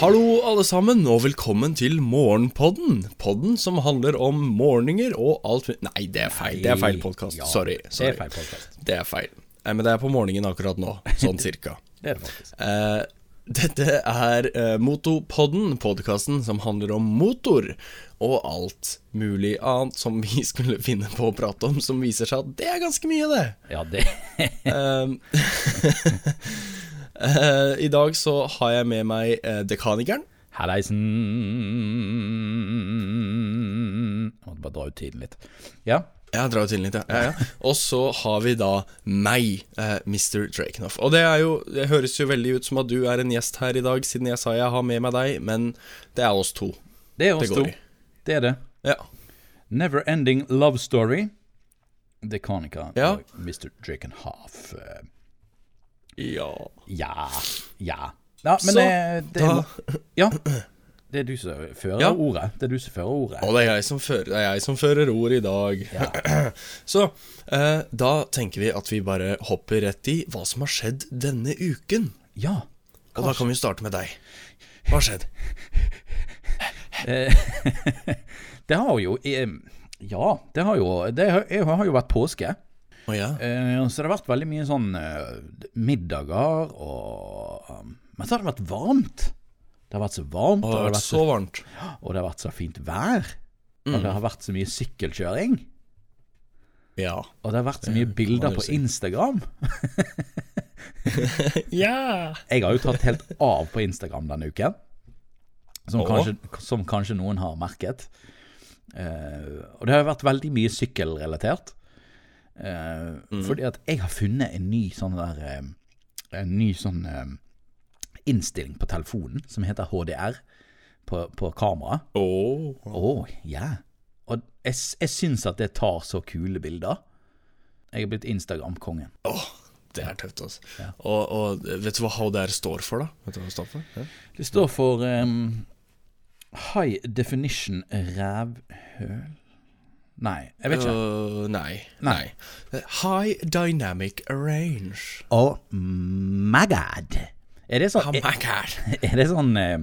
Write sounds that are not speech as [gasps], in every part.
Hallo, alle sammen, og velkommen til Morgenpodden. Podden som handler om morgener og alt Nei, det er feil. Det er feil podkast. Ja, sorry. sorry. Det er feil podcast. Det er feil. Men det er på morgenen akkurat nå. Sånn [laughs] cirka. Det er det faktisk. Eh, dette er eh, Motopodden, podkasten som handler om motor. Og alt mulig annet som vi [laughs] skulle finne på å prate om, som viser seg at det er ganske mye, det. Ja, det [laughs] Eh, I dag så har jeg med meg eh, Dekanikeren. Hallaisen måtte bare dra ut tiden litt. Ja. Ja, dra ut tiden litt, ja. ja, ja. Og så har vi da meg, eh, Mr. Drakenoff. Og det er jo Det høres jo veldig ut som at du er en gjest her i dag, siden jeg sa jeg har med meg deg, men det er oss to. Det er oss Det to. i. Det er det. Ja. Never Ending Love Story. Dekanika Ja. og Mr. Drakenhalf. Eh, Ja. Ja. Ja. Ja, men Så, det, det da- Ja. Det er du som fører Ja. ordet. Det er du som fører ordet. Og det er jeg som fører, det er jeg som fører ord i dag. [clears throat] Så eh, da tenker vi at vi bare hopper rett i hva som har skjedd denne uken. Ja. Og da kan vi starte med deg. Hva har skjedd? [laughs] Det har jo eh, Ja, det har jo Det har, jeg har jo vært påske. Å ja. Eh, så det har vært veldig mye sånn eh, middager og um, Men så har det vært varmt. Det har vært så varmt, Det og, det har vært så varmt. [gasps] og det har vært så fint vær. Og det har vært så mye sykkelkjøring. Ja. Og det har vært så mye bilder på si. Instagram. [laughs] [laughs] Ja. Jeg har jo tatt helt av på Instagram denne uken. Som, kanskje, som kanskje noen har merket. Eh, og det har vært veldig mye sykkelrelatert. Eh, Fordi at jeg har funnet en ny sånn der eh, En ny sånn eh, innstilling på telefonen som heter HDR på, på kamera. Åh. oh, ja. Og jeg, jeg syns at det tar så kule bilder. Jeg er blitt Instagram-kongen. Åh, det er tøft, altså. Og, og vet du hva HDR står for, da? Vet du hva det står for? Ja. Det står for um, High Definition Rævhøl Nei, jeg vet ikke. Uh, nei. Nei. nei. High Dynamic Range. Oh my god. Er det sånn, Oh er, my god. [laughs] er det sånn eh,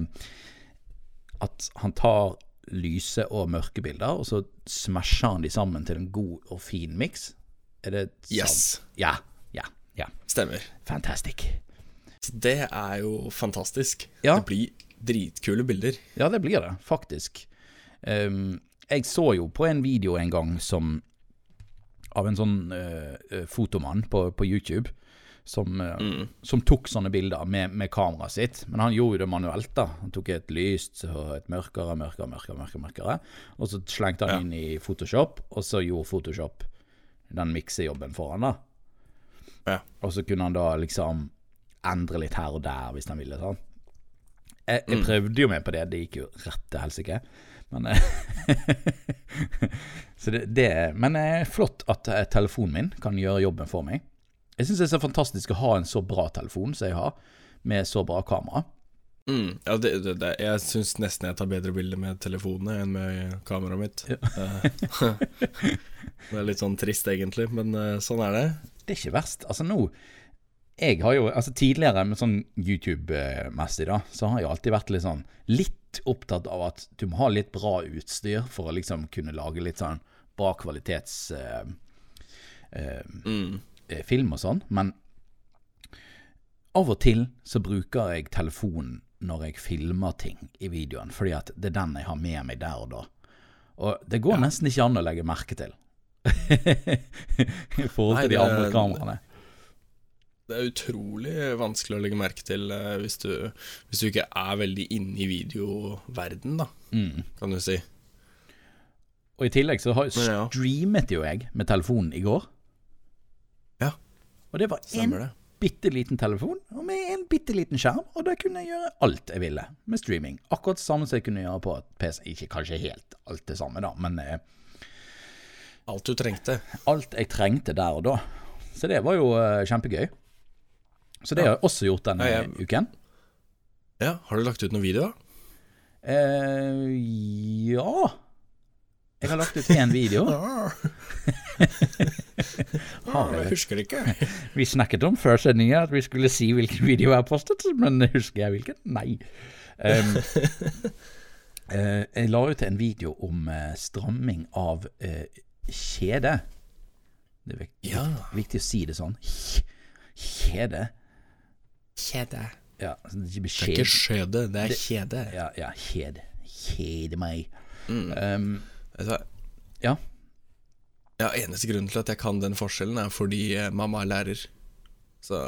at han tar lyse og mørke bilder, og så smasher han de sammen til en god og fin miks? Er det sant? Yes. Ja. Ja. Ja. Stemmer. Fantastic. Det er jo fantastisk. Ja. Det blir dritkule bilder. Ja, det blir det, faktisk. Ehm, jeg så jo på en video en gang som av en sånn eh, eh, fotomann på, på YouTube. Som, mm. som tok sånne bilder med, med kameraet sitt. Men han gjorde det manuelt. da Han tok et lyst og et mørkere, mørkere, mørkere, mørkere, mørkere og så slengte han inn i Photoshop, og så gjorde Photoshop den miksejobben for han da. Ja. Og så kunne han da liksom endre litt her og der hvis han ville. sånn jeg, jeg prøvde jo meg på det, det gikk jo rett til helsike. Men eh, [laughs] Så det, det Men eh, flott at eh, telefonen min kan gjøre jobben for meg. Jeg syns det er så fantastisk å ha en så bra telefon som jeg har, med så bra kamera. Mm. ja det, det, det, jeg syns nesten jeg tar bedre bilder med telefonene enn med kameraet mitt. Ja. [laughs] det er litt sånn trist, egentlig, men sånn er det. Det er ikke verst. Altså nå Jeg har jo Altså tidligere med sånn YouTube-messig, da, så har jeg alltid vært litt sånn Litt opptatt av at du må ha litt bra utstyr for å liksom kunne lage litt sånn bra kvalitets uh, uh, mm. film og sånn. Men av og til så bruker jeg telefonen når jeg filmer ting i videoen, fordi at det er den jeg har med meg der og da. Og det går nesten ikke an å legge merke til. [laughs] I forhold Nei, til de andre kameraene. Det er utrolig vanskelig å legge merke til eh, hvis, du, hvis du ikke er veldig inne i videoverden, da, Mm. kan du si. Og i tillegg så har, streamet jo jeg med telefonen i går. Ja, Og det var stemmer en bitte liten telefon og med en bitte liten skjerm, og da kunne jeg gjøre alt jeg ville med streaming. Akkurat det samme som jeg kunne gjøre på PC. Ikke kanskje helt alt det samme, da, men eh, Alt du trengte. alt jeg trengte der og da. Så det var jo eh, kjempegøy. Så det har jeg også gjort denne Ja, jeg- uken. Ja, Har du lagt ut noen videoer? Eh, ja Jeg har lagt ut én video. [laughs] [laughs] Ah, jeg husker ikke. [laughs] Vi snakket om før sendinga at vi skulle si hvilken video jeg har postet, men husker jeg hvilken? Nei. Um, uh, jeg la ut en video om uh, stramming av uh, kjede. Det er viktig, Ja. viktig å si det sånn. Kjede. Kjede. Ja, det er ikke skjede, det er kjede. Ja, ja, kjede. Kjede meg. Mm. Um, altså, ja. Ja, Eneste grunnen til at jeg kan den forskjellen, er fordi eh, mamma er lærer. Så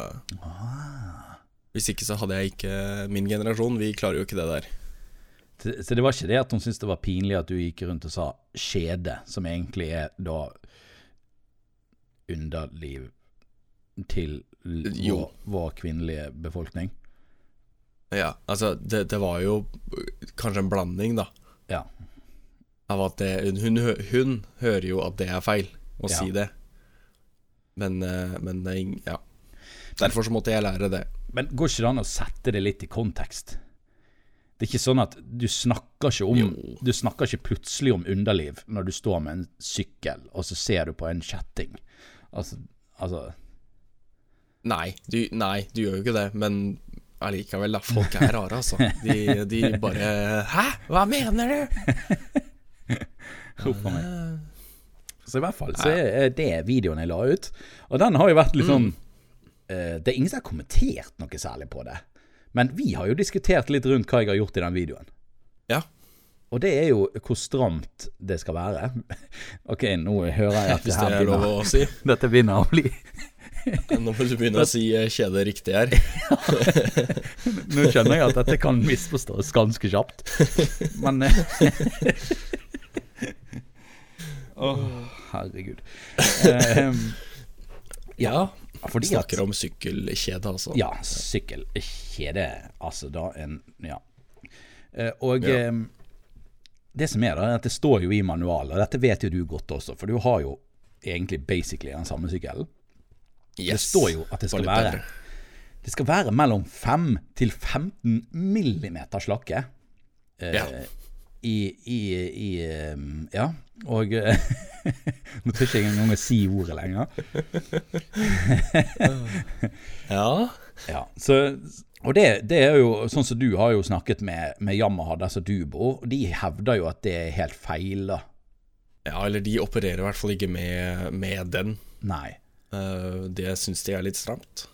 Hvis ikke så hadde jeg ikke Min generasjon, vi klarer jo ikke det der. Så så det var ikke det at hun syntes det var pinlig at du gikk rundt og sa skjede, som egentlig er da underliv til vår, vår kvinnelige befolkning? Ja, altså, det, det var jo kanskje en blanding, da. Ja. Av at det, hun, hun, hun hører jo at det er feil å Ja. si det. Men, eh, men ja. Derfor så måtte jeg lære det. Men går ikke det an å sette det litt i kontekst? Det er ikke sånn at du snakker ikke om Du snakker ikke plutselig om underliv når du står med en sykkel, og så ser du på en kjetting. Altså, altså Nei du, nei, du gjør jo ikke det, men allikevel, da. Folk er rare, altså. De, de bare Hæ? Hva mener du? [laughs] Huff a meg. Så i hvert fall så er det videoen jeg la ut. Og den har jo vært litt sånn eh, Det er ingen som har kommentert noe særlig på det. Men vi har jo diskutert litt rundt hva jeg har gjort i den videoen. Ja. Og det er jo hvor stramt det skal være. [laughs] Ok, nå hører jeg at det her er begynner, si. [laughs] dette begynner å bli Nå må du begynne å si eh, kjede riktig her. [laughs] Nå skjønner jeg at dette kan misforstås ganske kjapt. Men [laughs] Å, Å, herregud. Eh, Ja. fordi at Snakker om sykkelkjede, altså. Ja, sykkelkjede. Altså da en Ja. Eh, Og Ja. eh, det som er, da, er at det står jo i manualen, og dette vet jo du godt også, for du har jo egentlig basically den samme sykkelen. Det står jo at det skal være bedre. Det skal være mellom 5 til 15 millimeter slakke. Eh, Ja. I, i, i eh, Ja. Og eh, [laughs] Nå tør ikke jeg engang å si ordet lenger. [laughs] Ja. Ja, så, og det, det er jo sånn som du har jo snakket med, med Yamaha der som du bor, og de hevder jo at det er helt feil, da. ja, eller de opererer i hvert fall ikke med, med den. Nei. Eh, det syns de er litt stramt.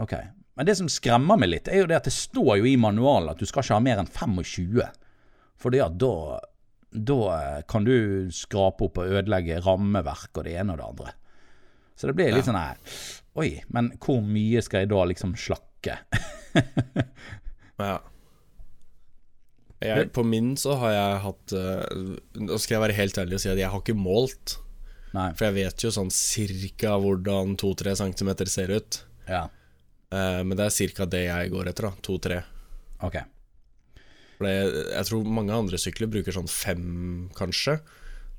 Ok. Men det som skremmer meg litt, er jo det at det står jo i manualen at du skal ikke ha mer enn 25. Fordi at da, da kan du skrape opp og ødelegge rammeverk og det ene og det andre. Så det blir litt Ja. sånn her Oi, men hvor mye skal jeg da liksom slakke? [laughs] Ja. Jeg, på min så har jeg hatt eh, Nå skal jeg være helt ærlig og si at jeg har ikke målt. Nei. For jeg vet jo sånn cirka hvordan 2-3 cm ser ut. Ja. Eh, men det er cirka det jeg går etter, da. 2-3. Okay. For det, jeg tror mange andre sykler bruker sånn 5, kanskje.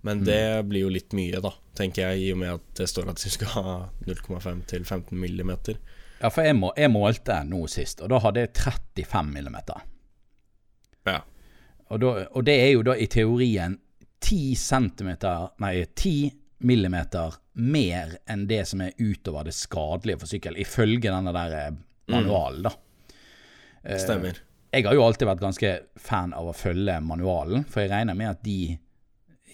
Men det blir jo litt mye, da, tenker jeg, i og med at det står at du skal ha 0,5 til 15 millimeter. Ja, for jeg, må, jeg målte nå sist, og da hadde jeg 35 millimeter. Ja. Og, da, og det er jo da i teorien 10 centimeter, nei 10 millimeter mer enn det som er utover det skadelige for sykkel, ifølge denne der eh, manualen, da. Stemmer. Jeg har jo alltid vært ganske fan av å følge manualen, for jeg regner med at de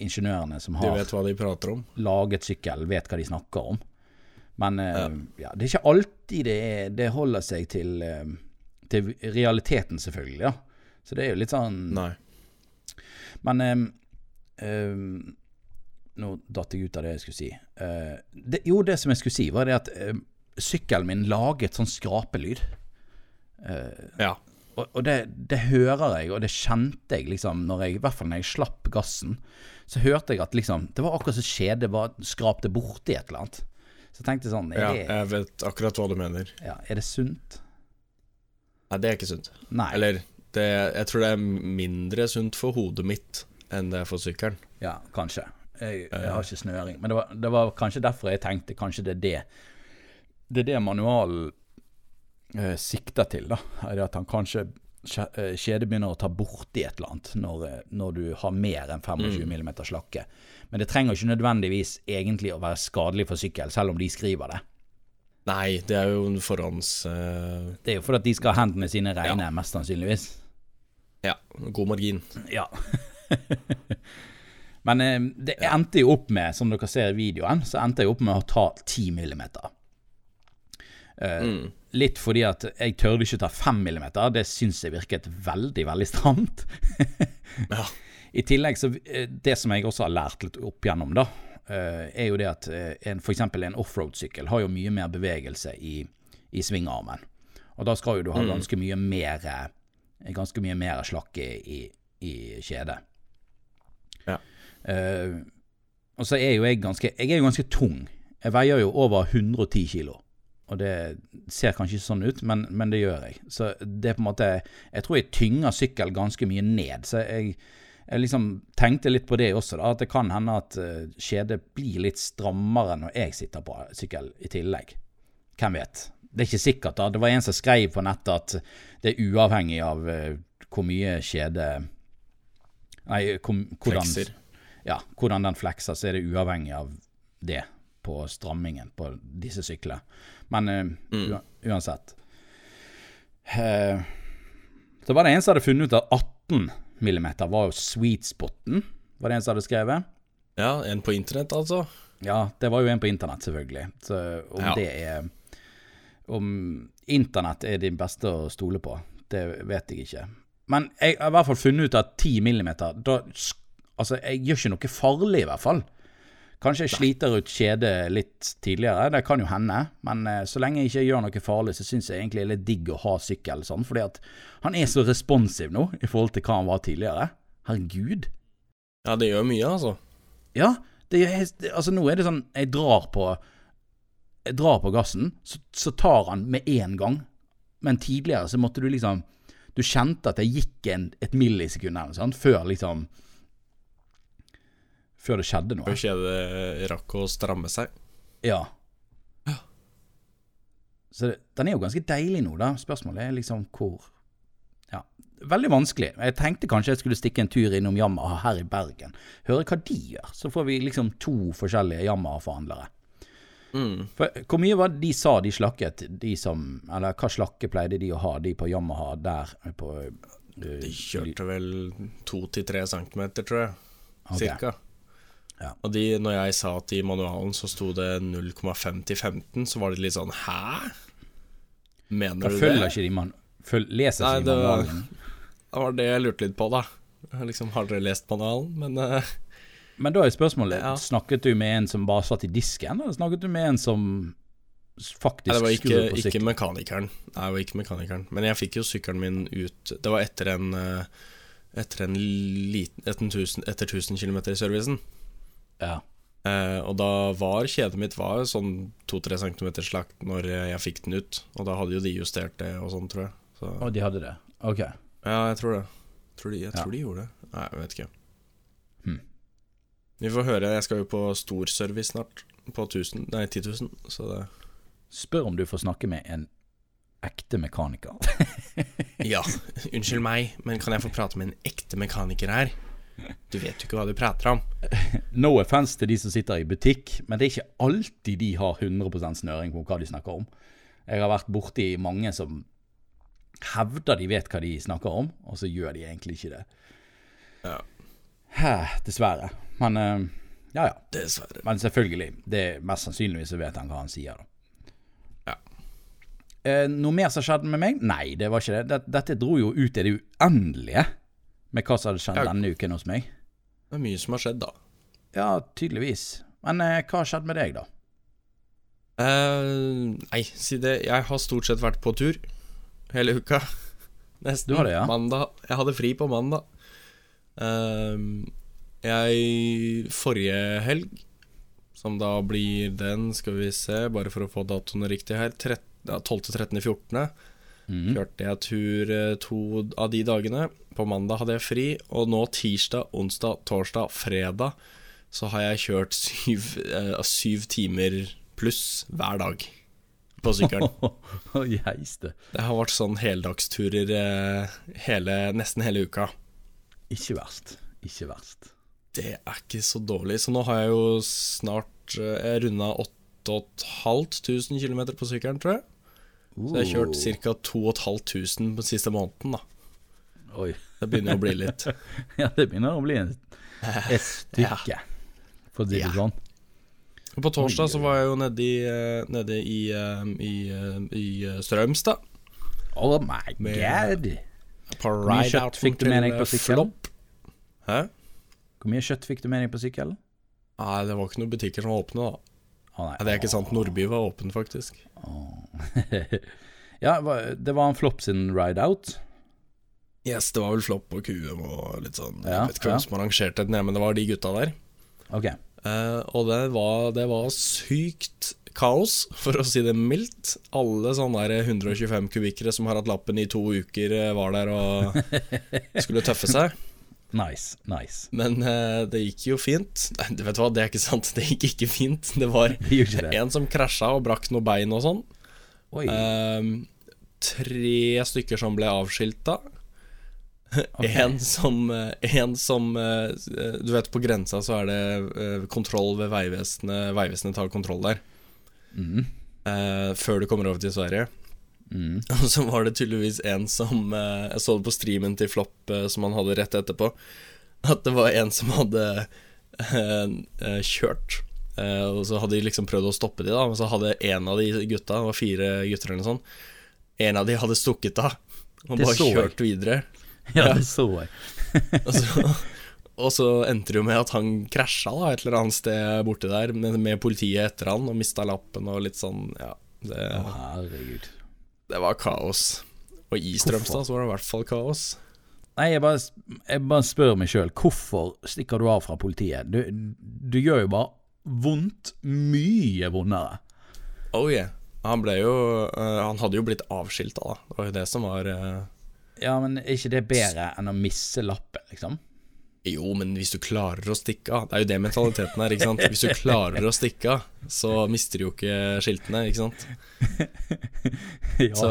ingeniørene som har vet hva de om? laget sykkel, vet hva de snakker om. Men ja. ja. det er ikke alltid det, er, det holder seg til, eh, til realiteten, selvfølgelig. Ja. Så det er jo litt sånn Nei. Men um, eh, Nå datt jeg ut av det jeg skulle si. Uh, det, jo, det som jeg skulle si, var det at uh, sykkelen min laget sånn skrapelyd. Ja. Og, og det, det hører jeg, og det kjente jeg liksom når jeg, I hvert fall når jeg slapp gassen. Så hørte jeg at liksom Det var akkurat som skjedet var skrapte borti et eller annet. Så jeg tenkte sånn ja, det, jeg vet akkurat hva du mener. ja, er det sunt? Nei, det er ikke sunt. Nei. Eller det, jeg tror det er mindre sunt for hodet mitt enn det er for sykkelen. Ja, kanskje. Jeg, jeg har ikke snøring. Men det var, det var kanskje derfor jeg tenkte kanskje det er det Det er det manualen eh, sikter til, da. Er at han kanskje skje- eh, kjedet begynner å ta borti et eller annet når, eh, når du har mer enn 25 mm slakke. Men det trenger ikke nødvendigvis egentlig å være skadelig for sykkel, selv om de skriver det. Nei, det er jo en forhånds... Uh... Det er jo fordi at de skal ha hendene sine reine, mest sannsynligvis. ja, god margin. Ja. [laughs] Men eh, det endte jo opp med, som dere ser i videoen, så endte jeg opp med å ta 10 millimeter. Eh, Litt fordi at jeg tørde ikke ta 5 millimeter. Det syns jeg virket veldig, veldig stramt. [laughs] Ja. I tillegg så eh, Det som jeg også har lært litt opp gjennom, da, er jo det at en, eksempel en offroad-sykkel har jo mye mer bevegelse i, i svingarmen. Og da skal jo du ha ganske mye mer Ganske mye mer slakke i, i kjedet. Ja. Eh, og så er jo jeg ganske Jeg er jo ganske tung. Jeg veier jo over 110 kilo. Og det ser kanskje ikke sånn ut, men, men det gjør jeg. Så det er på en måte Jeg tror jeg tynger sykkel ganske mye ned. Så jeg, jeg liksom tenkte litt på det også, da. At det kan hende at skjedet blir litt strammere når jeg sitter på sykkel i tillegg. Hvem vet. Det er ikke sikkert. da. Det var en som skrev på nettet at det er uavhengig av eh, hvor mye skjede Nei, hvordan, Flekser. Ja, hvordan den flekser, så er det uavhengig av det på strammingen på disse syklene. Men uh, ua- uansett. uh, så var det en som hadde funnet ut at 18 millimeter var jo sweet spoten. Var det en som hadde skrevet? Ja, en på internett, altså. Ja, det var jo en på internett, selvfølgelig. Så om Ja. det er Om internett er de beste å stole på, det vet jeg ikke. Men jeg har i hvert fall funnet ut at 10 millimeter da, sk- Altså, jeg gjør ikke noe farlig, i hvert fall. Kanskje jeg sliter ut kjedet litt tidligere, det kan jo hende. Men eh, så lenge jeg ikke gjør noe farlig, så syns jeg egentlig det er litt digg å ha sykkel sånn. Fordi at han er så responsiv nå i forhold til hva han var tidligere. Herregud. Ja, det gjør mye, altså. Ja, det, det, altså nå er det sånn Jeg drar på Jeg drar på gassen, så, så tar han med en gang. Men tidligere så måtte du liksom Du kjente at det gikk en, et millisekund eller noe sånt før liksom Før det skjedde noe. Før kjedet rakk å stramme seg. Ja. ja. Så det, den er jo ganske deilig nå, da. Spørsmålet er liksom hvor Ja. Veldig vanskelig. Jeg tenkte kanskje jeg skulle stikke en tur innom Yamaha her i Bergen. Høre hva de gjør. Så får vi liksom to forskjellige Yamaha-forhandlere. Mm. For Hvor mye var det de sa de slakket, de som Eller hva slakke pleide de å ha, de på Yamaha der på uh, De kjørte vel to til tre centimeter, tror jeg. Okay. Cirka. Ja. Og de, når jeg sa at i manualen så sto det 0,5 til 15, så var det litt sånn Hæ? Mener Da du følger det? ikke de man føl, Leser Nei, ikke de manualen. [laughs] Det var det jeg lurte litt på, da. [laughs] Liksom, har dere lest manualen? Men uh, [laughs] Men da er spørsmålet Ja. Snakket du med en som bare satt i disken, eller snakket du med en som faktisk s- på Nei, det var ikke, ikke mekanikeren. Nei, det var ikke mekanikeren. Men jeg fikk jo sykkelen min ut Det var etter en eh, Etter en liten Etter 1000, etter 1000 km i servicen. Ja. Eh, og da var kjedet mitt var sånn to-tre centimeter slakt når jeg fikk den ut. Og da hadde jo de justert det og sånn, tror jeg. Så, Og de hadde det? Ok. ja, jeg tror det. Tror de, jeg Ja. tror de gjorde det. Nei, jeg vet ikke. Hmm. Vi får høre. Jeg skal jo på storservice snart. På 1000, nei, 10 000. Så det Spør om du får snakke med en ekte mekaniker. Ja, unnskyld meg, men kan jeg få prate med en ekte mekaniker her? Du vet jo ikke hva du prater om. No offense til de som sitter i butikk, men det er ikke alltid de har 100 snøring på hva de snakker om. Jeg har vært borti mange som hevder de vet hva de snakker om, og så gjør de egentlig ikke det. Ja, Hæ, dessverre. Men eh, ja, ja. dessverre. Men selvfølgelig, det er mest sannsynligvis så vet han hva han sier, da. Ja. Eh, noe mer som skjedde med meg? Nei, det var ikke det. Dette dro jo ut i det uendelige med hva som hadde skjedd denne uken hos meg. Det er mye som har skjedd, da. Ja, tydeligvis. Men eh, hva har skjedd med deg, da? Uh, nei, si det. Jeg har stort sett vært på tur hele uka. Nesten. [laughs] Du har det, ja? Mandag. Jeg hadde fri på mandag. Uh, jeg Forrige helg, som da blir den, skal vi se, bare for å få datoene riktig her, 12.13.14. Mhm. Kjørte jeg tur eh, to av de dagene. På mandag hadde jeg fri, og nå tirsdag, onsdag, torsdag, fredag så har jeg kjørt syv, eh, syv timer pluss hver dag. på sykkelen. [laughs] Geiste. Det har vært sånn heldagsturer eh, hele, nesten hele uka. Ikke verst. Ikke verst. Det er ikke så dårlig. Så nå har jeg jo snart eh, runda 8500 km på sykkelen, tror jeg. Så jeg har kjørt ca. 2500 på siste måneden, da. Oi. Det begynner å bli litt. [laughs] Ja, det begynner å bli et stykke, for å si det Ja. sånn. På torsdag så var jeg jo nede i, eh, nede i, eh, i, eh, i eh, Strømstad. Oh my god. Hvor mye kjøtt fikk du med deg på sykkelen? Hæ? Hvor mye kjøtt fikk du med deg på sykkelen? Nei, det var ikke noen butikker som var åpne, da. Å, nei. ja, det er ikke sant. Nordby var åpen, faktisk. [laughs] ja, det var en flopp sin ride out. Yes, det var vel Flopp og QM og litt sånn. Ja, jeg vet ikke hvem ja. som arrangerte den, men det var de gutta der. Ok. Eh, og det var, det var sykt kaos, for å si det mildt. Alle sånne der 125 kubikkere som har hatt lappen i to uker, eh, var der og [laughs] skulle tøffe seg. Nice, nice. Men uh, det gikk jo fint. Nei, du vet hva, det er ikke sant. Det gikk ikke fint. Det var [laughs] Det en som krasja og brakk noe bein og sånn. Ehm, tre stykker som ble avskilta. [laughs] En som, eh, en som eh, Du vet, på grensa så er det kontroll ved Vegvesenet. Vegvesenet tar kontroll der. Mm. Uh, før du kommer over til Sverige. Mm. [laughs] Og så var det tydeligvis en som eh, Jeg så det på streamen til Flopp eh, som han hadde rett etterpå. At det var en som hadde eh, eh, kjørt. Eh, og så hadde de liksom prøvd å stoppe de da Og så hadde en av de gutta, det var fire gutter eller noe sånt, en av de hadde stukket av og Det bare jeg. kjørt videre. [laughs] Ja, det så jeg. [laughs] Og så, og så endte det jo med at han krasja da et eller annet sted borti der med, med politiet etter han og mista lappen og litt sånn Ja, det, Å, herregud. Det var kaos. Og i Strømstad så var det i hvert fall kaos. Nei, jeg bare, jeg bare spør meg sjøl, hvorfor stikker du av fra politiet? Du, du gjør jo bare vondt mye vondere. Oh yeah. Han ble jo eh, Han hadde jo blitt avskilta, da. Det var jo det som var eh, Ja, men er ikke det bedre enn å misse lappen, liksom? Jo, men hvis du klarer å stikke av Det er jo det mentaliteten er, ikke sant. Hvis du klarer å stikke av, så mister du jo ikke skiltene, ikke sant. [laughs] Ja, Så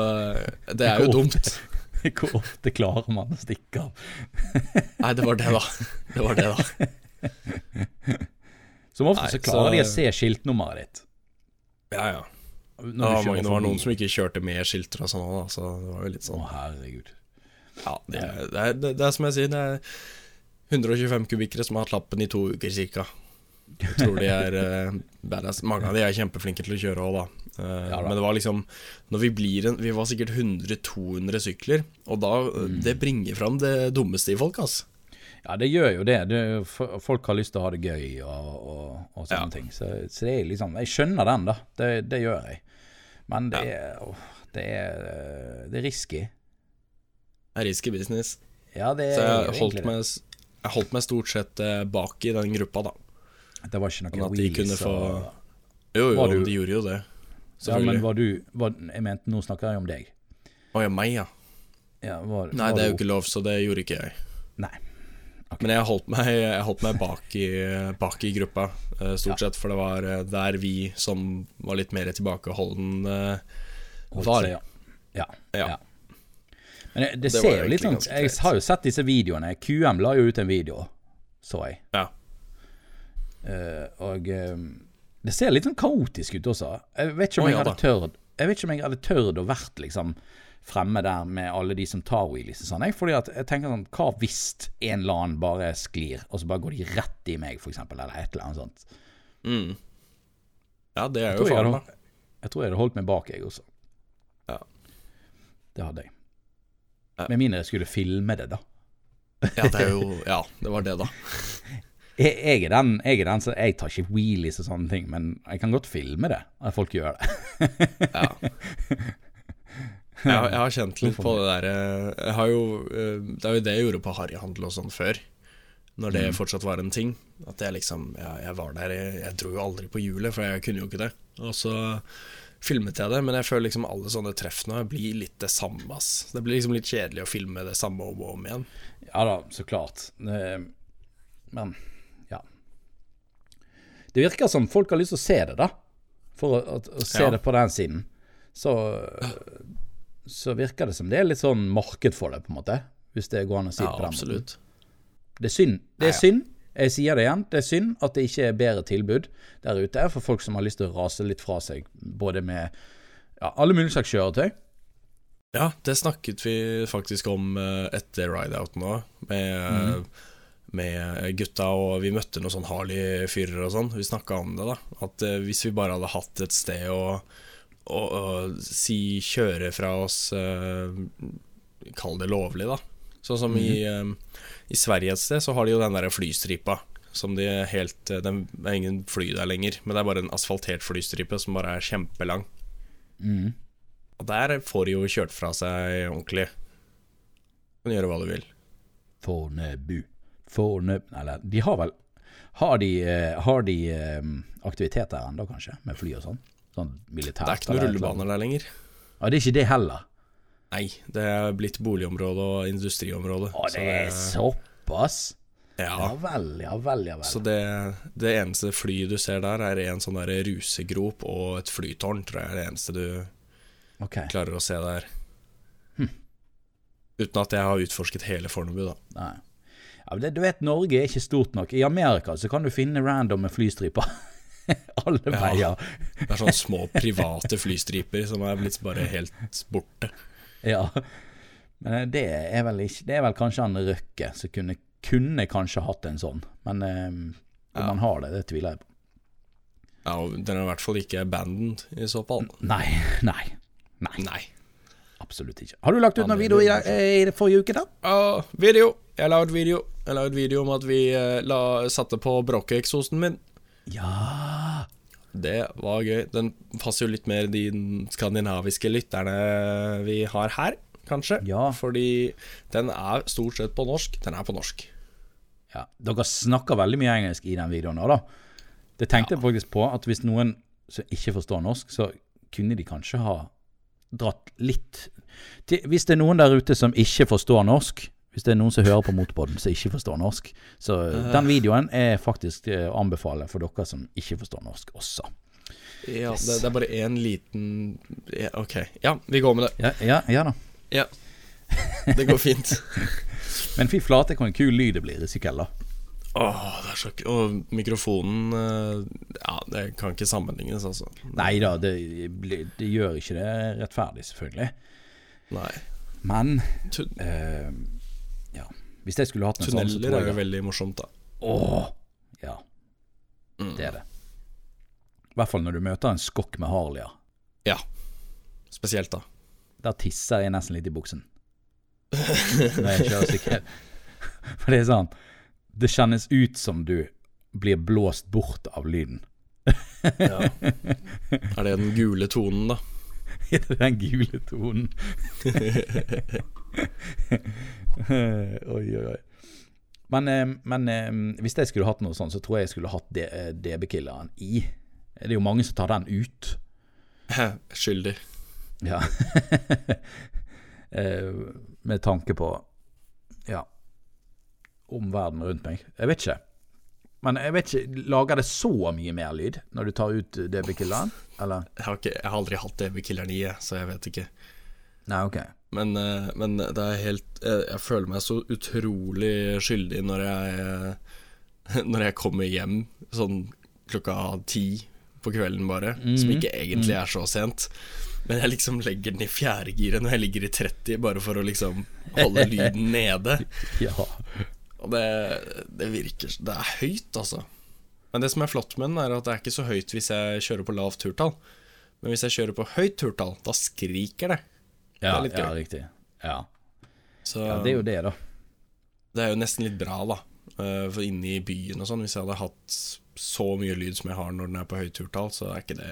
det er jo dumt. Hvor [laughs] ofte klarer man å stikke av? Nei, det var det, da. [laughs] Det var det, da. Som ofte Nei, så klarer så- de å se skiltnummeret ditt. Ja, ja. Det var, mange, det var noen som ikke kjørte med skilter og sånn da, så det var jo litt sånn. Å, herregud. Ja, det, er- det, er, det, det er som jeg sier, det er 125 kubikkere som har hatt lappen i to uker cirka. Jeg tror de er uh, badass. Mange av de er kjempeflinke til å kjøre òg, da. Uh, Ja da. Men det var liksom Når vi blir en Vi var sikkert 100-200 sykler, og da Mm. Det bringer fram det dummeste i folk, altså. Ja, det gjør jo det. det folk har lyst til å ha det gøy og, og, og sånne Ja. ting. Så, så det er liksom Jeg skjønner den, da. Det, det gjør jeg. Men det er åh, Det er, det er risky. Det er risky business. Ja, det Så er jeg egentlig holdt det. Jeg holdt meg stort sett eh, bak i den gruppa, da. Det var ikke noe kunne få Jo, jo, du- de gjorde jo det. Ja, men var du var, Jeg mente, nå snakker jeg om deg. Å ja, meg, ja. Ja, var, Nei, det er jo ikke lov, så det gjorde ikke jeg. Nei. Men jeg holdt meg, jeg holdt meg bak, i, bak i gruppa, stort stort sett, for det var eh, der vi som var litt mer tilbakeholden, eh, var. seg, ja. Ja, Ja. Men det, det, Det ser jo litt sånn Jeg har jo sett disse videoene. QM la jo ut en video, så jeg. Ja. Uh, og um, det ser litt sånn kaotisk ut også. Jeg vet ikke om oh, jeg ja hadde tørd, Jeg vet ikke om jeg hadde tørt å vært liksom fremme der med alle de som tar wheelies og sånn. Jeg, fordi at jeg tenker sånn Hva hvis en eller annen bare sklir, og så bare går de rett i meg, for eksempel, eller et eller annet sånt. Mm. Ja, det er jo farlig faren, da. jeg tror jeg hadde holdt meg bak, jeg også. Ja. Det hadde jeg. Med mindre jeg skulle filme det, da. Ja, det er jo Ja, det var det, da. [laughs] Jeg, jeg, er den, jeg er den så Jeg tar ikke wheelies og sånne ting, men jeg kan godt filme det, at folk gjør det. [laughs] Ja. [laughs] Jeg, har- jeg har kjent litt på det der eh, eh, Det er jo det jeg gjorde på harryhandel og sånn før. Når det fortsatt var en ting. At jeg liksom Jeg, Jeg var der jeg dro jo aldri på hjulet, for jeg kunne jo ikke det. Og så filmet jeg det, men jeg føler liksom alle sånne treff nå blir litt det samme, ass. Det blir liksom litt kjedelig å filme det samme om og om igjen. Ja da, så klart. Men ja. Det virker som folk har lyst til å se det, da. For å, å, å se Ja. det på den siden. så, så virker det som det er litt sånn marked for det, på en måte. Hvis det går an å si det Ja, på den måten. absolutt. Det er synd. Det er synd. Jeg sier det igjen. Det er synd at det ikke er bedre tilbud der ute for folk som har lyst til å rase litt fra seg, både med ja, alle mulige slags kjøretøy. Ja, det snakket vi faktisk om eh, etter rideouten òg, med, med gutta, og vi møtte noen sånn Harley-fyrer og sånn. Vi snakka om det, da. At eh, hvis vi bare hadde hatt et sted å, å, å si kjøre fra oss eh, Kall det lovlig, da. Sånn som i, eh, i Sverige et sted, så har de jo den der flystripa. Som de helt eh, Det er ingen fly der lenger, men det er bare en asfaltert flystripe som bare er kjempelang. Mm. Og der får de jo kjørt fra seg ordentlig. Du kan gjøre hva du vil. Fornebu. Fornebu Eller, de har vel Har de, eh, har de eh, aktivitet der ennå, kanskje? Med fly og sånn? Sånn militært? Det er ikke noen rullebaner der lenger. Ja, det er ikke det heller. Nei, det er blitt boligområde og industriområde. Å, Så det er såpass? Ja Ja. vel, ja vel, ja vel. Så det, det eneste flyet du ser der, er en sånn der rusegrop og et flytårn, tror jeg er det eneste du okay. klarer å se der. Uten at jeg har utforsket hele Fornebu, da. Nei. Ja, men det, du vet, Norge er ikke stort nok. I Amerika så kan du finne randomme flystriper. [laughs] Alle Ja. veier. Det er sånne små private flystriper som er blitt bare helt borte. [laughs] Ja. Men det er vel ikke Det er vel kanskje han Røkke som kunne, kunne kanskje hatt en sånn. Men um, om Ja. han har det, det tviler jeg på. Ja, og Den er i hvert fall ikke abandoned, i så fall. Nei, [laughs] nei. Nei, Nei. absolutt ikke. Har du lagt ut noen video i, i forrige uke, da? Ja, video. Jeg la ut video. Jeg la ut video om at vi uh, la, satte på bråkeeksosen min. Ja Det var gøy. Den passer jo litt mer de skandinaviske lytterne vi har her, kanskje. Ja. Fordi den er stort sett på norsk. Den er på norsk. Ja, Dere snakker veldig mye engelsk i den videoen òg, da. Det tenkte jeg faktisk på, at hvis noen som ikke forstår norsk, så kunne de kanskje ha dratt litt Hvis det er noen der ute som ikke forstår norsk, hvis det er noen som hører på Motorpodden som ikke forstår norsk, så den videoen er faktisk eh, å anbefale for dere som ikke forstår norsk også. Ja, Yes. det, det er bare én liten ja, Ok. Ja, vi går med det. Ja, ja, ja da. Ja. Det går fint. [laughs] Men fy flate, hvor en kul lyd det blir i sykkel, da. Åh, det er så k- Og mikrofonen eh, Ja, det kan ikke sammenlignes, altså. Nei da, det, det gjør ikke det rettferdig, selvfølgelig. Nei. Men eh. Hvis jeg skulle hatt en sånn, så tunneler er jo veldig morsomt, da. Åh, ja, Mm. det er det. I hvert fall når du møter en skokk med harlier. Ja. Spesielt, da. Da tisser jeg nesten litt i buksen. Når jeg kjører sykkel. [laughs] For det er sånn Det kjennes ut som du blir blåst bort av lyden. Ja. Er det den gule tonen, da? [laughs] Er det Den gule tonen. [laughs] [laughs] oi, oi, oi. Men, eh, men eh, hvis jeg skulle hatt noe sånt, så tror jeg jeg skulle hatt eh, DB-killeren i. Det er jo mange som tar den ut. [laughs] Skyldig. Ja. [laughs] Eh, Med tanke på ja, omverdenen rundt meg. Jeg vet ikke. Men jeg vet ikke, lager det så mye mer lyd når du tar ut DB-killeren? Eller? Jeg har, ikke, jeg har aldri hatt DB-killeren i, så jeg vet ikke. Nei, ok. Men, eh, men det er helt jeg, jeg føler meg så utrolig skyldig når jeg [laughs] Når jeg kommer hjem sånn klokka ti på kvelden bare, som ikke egentlig er så sent. Men jeg liksom legger den i fjerdegiret når jeg ligger i 30, bare for å liksom holde lyden [laughs] nede. Ja. Og det, det virker Det er høyt, altså. Men det som er flott med den, er at det er ikke så høyt hvis jeg kjører på lavt turtall. Men hvis jeg kjører på høyt turtall, da skriker det. Ja, er litt ja, riktig. Ja. Så ja, det er jo det, da. det er jo nesten litt bra, da. Eh, For inne i byen og sånn, hvis jeg hadde hatt så mye lyd som jeg har når den er på høyturtall, så er ikke det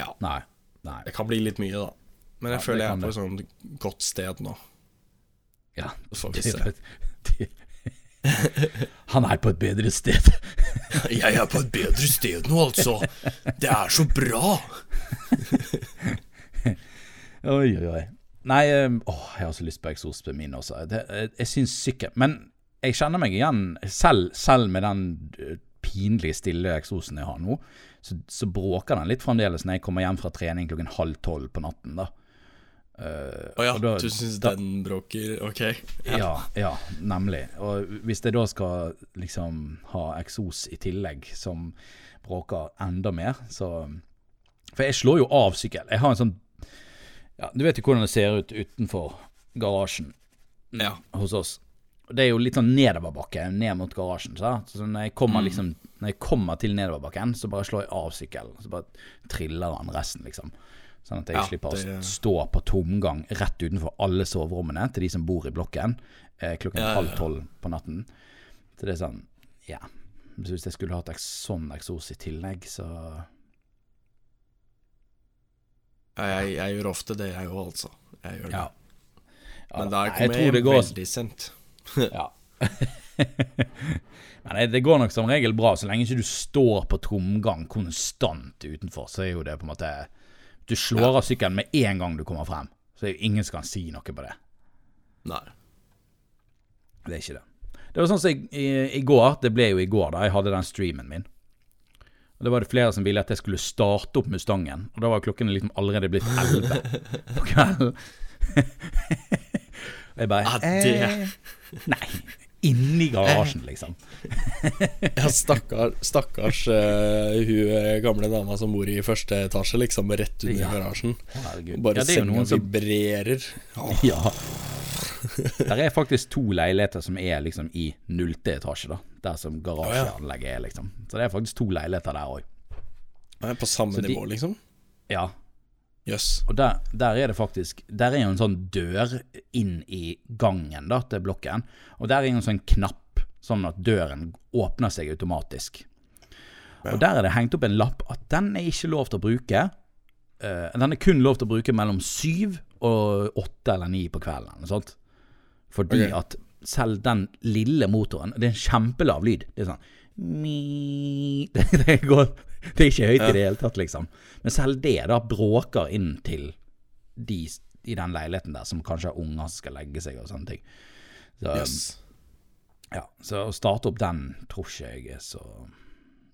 Ja, Nei. Nei. det kan bli litt mye, da. Men jeg Ja, føler jeg er på et sånn godt sted nå. Ja. Så får vi se. det, [laughs] han er på et bedre sted. [laughs] Jeg er på et bedre sted nå, altså. Det er så bra. [laughs] Oi, oi, oi. Nei, eh, åh, jeg har så lyst på eksospen min også. Det, eh, jeg syns sykkel Men jeg kjenner meg igjen, selv, selv med den eh, pinlig stille eksosen jeg har nå, så, så bråker den litt fremdeles når jeg kommer hjem fra trening klokken halv tolv på natten. da. Å uh, oh ja, da- du syns den bråker Ok. ja, ja, nemlig. Og hvis jeg da skal liksom ha eksos i tillegg som bråker enda mer, så For jeg slår jo av sykkel. Jeg har en sånn Ja, du vet jo hvordan det ser ut utenfor garasjen Ja. hos oss. Det er jo litt sånn nedoverbakke ned mot garasjen. Så, så når, jeg kommer liksom, når jeg kommer til nedoverbakken, så bare slår jeg av sykkelen. Så bare triller han resten, liksom. Sånn at jeg Ja, slipper å stå på tomgang rett utenfor alle soverommene til de som bor i blokken eh, klokken Ja, halv tolv på natten. Så det er sånn, ja. Så hvis jeg skulle hatt sånn eksos i tillegg, så jeg, jeg gjør ofte det, jeg òg, altså. Jeg gjør det. ja. Ja, Men da jeg kommer jeg det går- veldig sent. [laughs] Ja. [laughs] Men det- går nok som regel bra, så lenge ikke du står på tomgang konstant utenfor, så er jo det på en måte Du slår av sykkelen med en gang du kommer frem, så er jo ingen som kan si noe på det. Nei. Det er ikke det. Det var sånn som i, i, i går, det ble jo i går da jeg hadde den streamen min. Og Da var det flere som ville at jeg skulle starte opp Mustangen, og da var klokken liksom allerede blitt elleve på kvelden. Og [laughs] jeg bare det- eh, Nei. Inni garasjen, liksom. [laughs] Ja, stakkar, stakkars uh, hun eh, gamle dama som bor i første etasje, liksom, rett under Ja. garasjen. Herregud. Bare Ja, det senga som vibrerer. Oh. Ja. Der er faktisk to leiligheter som er liksom i nullte etasje, da. Der som garasjeanlegget er, liksom. Så det er faktisk to leiligheter der òg. på samme Så de- nivå, liksom? Ja. Yes. Og der, der er det faktisk Der er jo en sånn dør inn i gangen da til blokken. Og der er jo en sånn knapp, sånn at døren åpner seg automatisk. Og der er det hengt opp en lapp at den er ikke lov til å bruke. Uh, den er kun lov til å bruke mellom syv og åtte eller ni på kvelden. Sånt. Fordi okay. at selv den lille motoren Det er en kjempelav lyd. Det er sånn [laughs] det, det, går, det er ikke høyt i det hele tatt, liksom. Men selv det da bråker inn til de i den leiligheten der som kanskje har unger som skal legge seg og sånne ting. Så, yes. ja, så å starte opp den tror ikke jeg er så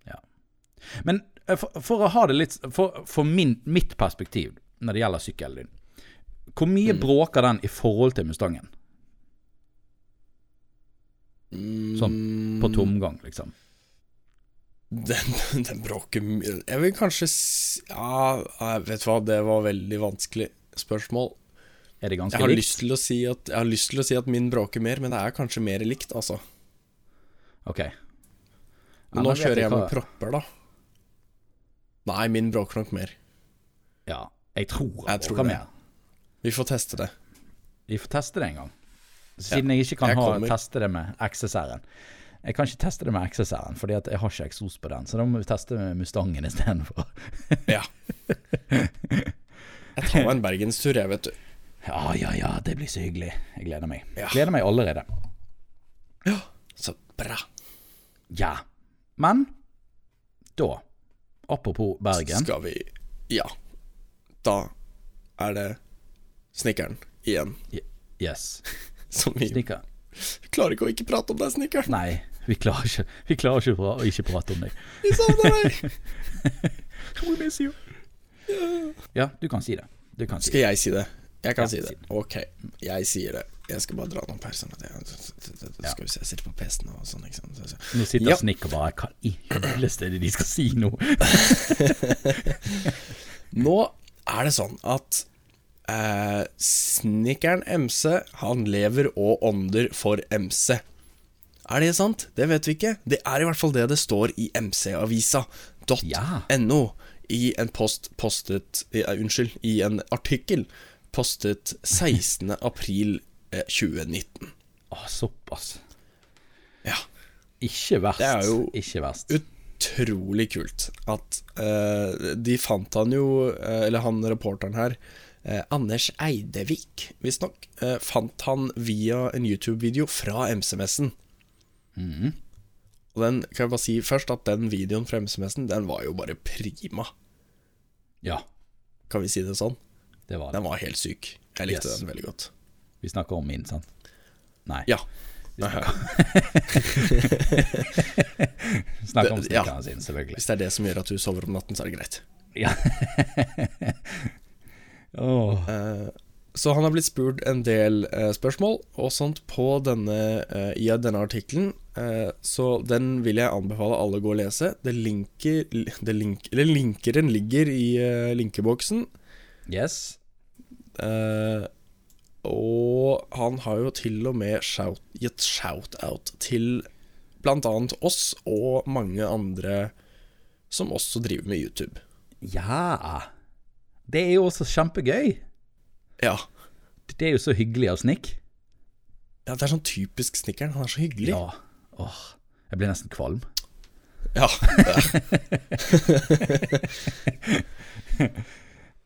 Ja. Men eh, for, for å ha det litt For, for min, mitt perspektiv når det gjelder sykkelen din, hvor mye bråker den i forhold til Mustangen? Sånn på tomgang, liksom. Den, [laughs] den bråker mye Jeg vil kanskje Ja, vet du hva, det var veldig vanskelig spørsmål. Er det ganske Jeg har, likt? lyst til å si at, jeg har lyst til å si at min bråker mer, men det er kanskje mer likt, altså. Ok. Men Ja, nå kjører jeg jeg med propper, da. Nei, min bråker nok mer. Ja, jeg tror tror bråker mer. Vi får teste det. Vi får teste det en gang. Siden jeg ikke kan jeg ha, teste det med XSR-en. Jeg kan ikke teste det med XSR-en, fordi jeg har ikke eksos på den. Så da må vi teste med Mustangen istedenfor. Ja. Jeg tar meg en bergenstur, jeg, vet du. Ja, ja, ja, det blir så hyggelig. Jeg gleder meg. Ja. Gleder meg allerede. Ja, så bra. Ja. Men da, apropos Bergen Skal vi Ja. Da er det snekkeren igjen. Yes. Som vi Snikker. klarer ikke å ikke prate om deg, snikker. Nei, vi klarer ikke, vi klarer ikke å ikke prate om deg. Vi savner deg. We miss you. Ja, du kan si det. Du kan si Skal jeg si det? Jeg kan Ja, si det. Ok, jeg sier det. Jeg skal bare dra noen pauser. nå. Det- Skal vi se, jeg sitter på PC-en og sånn, ikke sant. Så- så- Nå sitter Ja. Snikk og bare Hva i helvete er det de skal si nå? [laughs] Nå er det sånn at eh, snekkeren MC, han lever og ånder for MC. Er det sant? Det vet vi ikke. Det er i hvert fall det det står i mcavisa.no i en post postet uh, Unnskyld, i en artikkel postet 16. [laughs] april eh, 2019. Å, såpass. Ja. Ikke verst. Det er jo Ikke verst. utrolig kult at uh, de fant han jo, uh, eller han reporteren her, eh, Anders Eidevik, visstnok, eh, fant han via en YouTube-video fra MC-messen. Og den, kan jeg bare si først at den videoen fra MCMS-en, den var jo bare prima. Ja, Kan vi si det sånn? det var det. Den var helt syk. Jeg likte Yes. den veldig godt. Vi snakker om min, sant? Nei. Ja. Snakker [laughs] om snekkeren sin, selvfølgelig. Hvis det er det som gjør at du sover om natten, så er det greit. Ja. [laughs] Eh, så han har blitt spurt en del eh, spørsmål og sånt på denne, eh, i denne artikkelen. Eh, så den vil jeg anbefale alle å gå og lese. Det linker, det link, eller linkeren ligger i eh, linkeboksen. Yes. Eh, og han har jo til og med shout, gitt shout-out til annet oss og mange andre som også driver med YouTube. Ja. Det er jo også kjempegøy. Ja. Det er jo så hyggelig av Snick. ja, det er sånn typisk Snikkeren. Han er så hyggelig. Ja. Åh, jeg blir nesten kvalm. Ja, [laughs]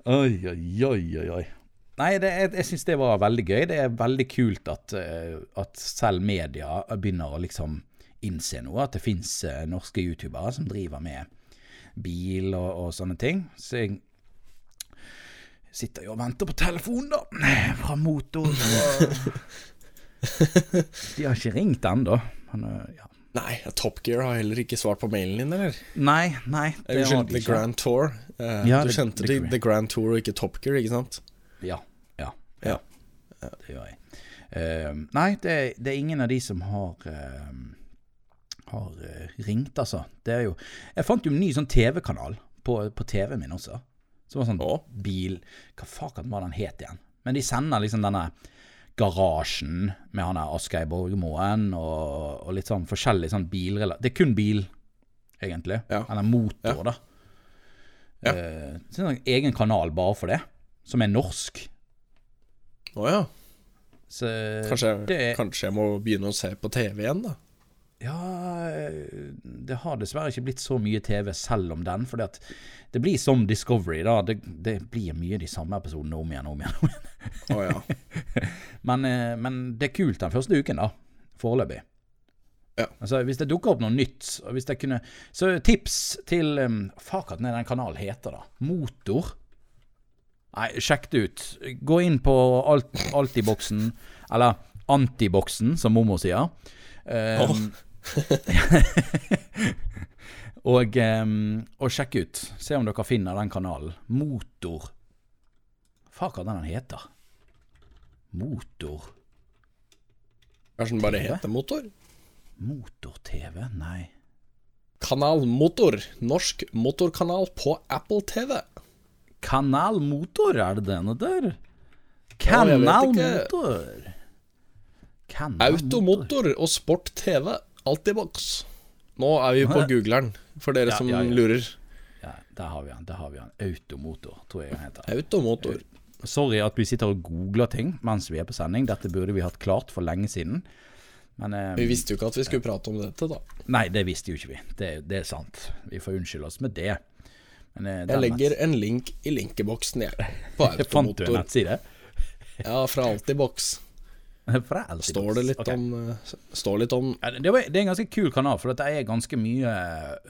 Oi, oi, oi, oi. Nei, det, jeg, jeg syns det var veldig gøy. Det er veldig kult at, eh, at selv media begynner å liksom innse noe. At det fins norske youtubere som driver med bil og, og sånne ting. Så jeg sitter jo og venter på telefonen, da. Fra motor. Og... De har ikke ringt ennå. Ja. Nei, Top Gear har heller ikke svart på mailen din, eller? Nei, nei. Det Unnskyld, The. Grand Tour. Uh, Ja, du kjente det- The Grand Tour og ikke Top Gear, ikke sant? Ja. Ja. Ja. Det gjør jeg. Uh, nei, det, det er ingen av de som har uh, Har eh, ringt, altså. Det er jo Jeg fant jo en ny sånn TV-kanal på, på TV-en min også. Som var sånn oh. bil Hva faen var den het igjen? Men de sender liksom denne Garasjen med han der Asgeir Borgermoen og, og litt sånn forskjellig sånn bilrelat... Det er kun bil, egentlig. Ja. Eller motor, da. Ja. Eh, så er det en egen kanal bare for det, som er norsk. Å ja. Så Kanskje, det, kanskje jeg må begynne å se på TV igjen, da. Ja, det har dessverre ikke blitt så mye TV selv om den. For det blir som Discovery, da. Det, det blir mye de samme episodene om igjen og om igjen. Om igjen. Oh, ja. [laughs] Men, eh, men det er kult den første uken, da. Foreløpig. Ja. Altså, hvis det dukker opp noe nytt og hvis det kunne, Så tips til um, Fuck, hva den kanalen heter, da? Motor? Nei, sjekk det ut. Gå inn på alt, Altiboksen, eller Antiboksen, som mormor sier. Um, [laughs] og, og sjekk ut. Se om dere finner den kanalen. Motor. Faen, hva den heter. Motor. Kanskje den bare heter Motor? Motor-TV? Nei. Kanal Motor. Norsk motorkanal på Apple TV. Kanal Motor, er det denne der? Kanal. Motor. Kanal Automotor og Sport TV. Altibox. Nå er vi på googleren, for dere Ja, som ja, ja. lurer. Ja, der har vi han. Der har vi han. Automotor, tror jeg han heter. Automotor. Sorry at vi sitter og googler ting mens vi er på sending. Dette burde vi hatt klart for lenge siden. Men eh, Vi visste jo ikke at vi skulle prate om dette, da. Nei, det visste jo ikke vi. Det, det er sant. Vi får unnskylde oss med det. Men, eh, Jeg legger en link i linkeboksen, jeg. På [laughs] Automotor. Fant du en nettside? Ja, fra Altibox. Står det litt okay. om eh, Står litt om Ja, det, det er en ganske kul kanal, for det er ganske mye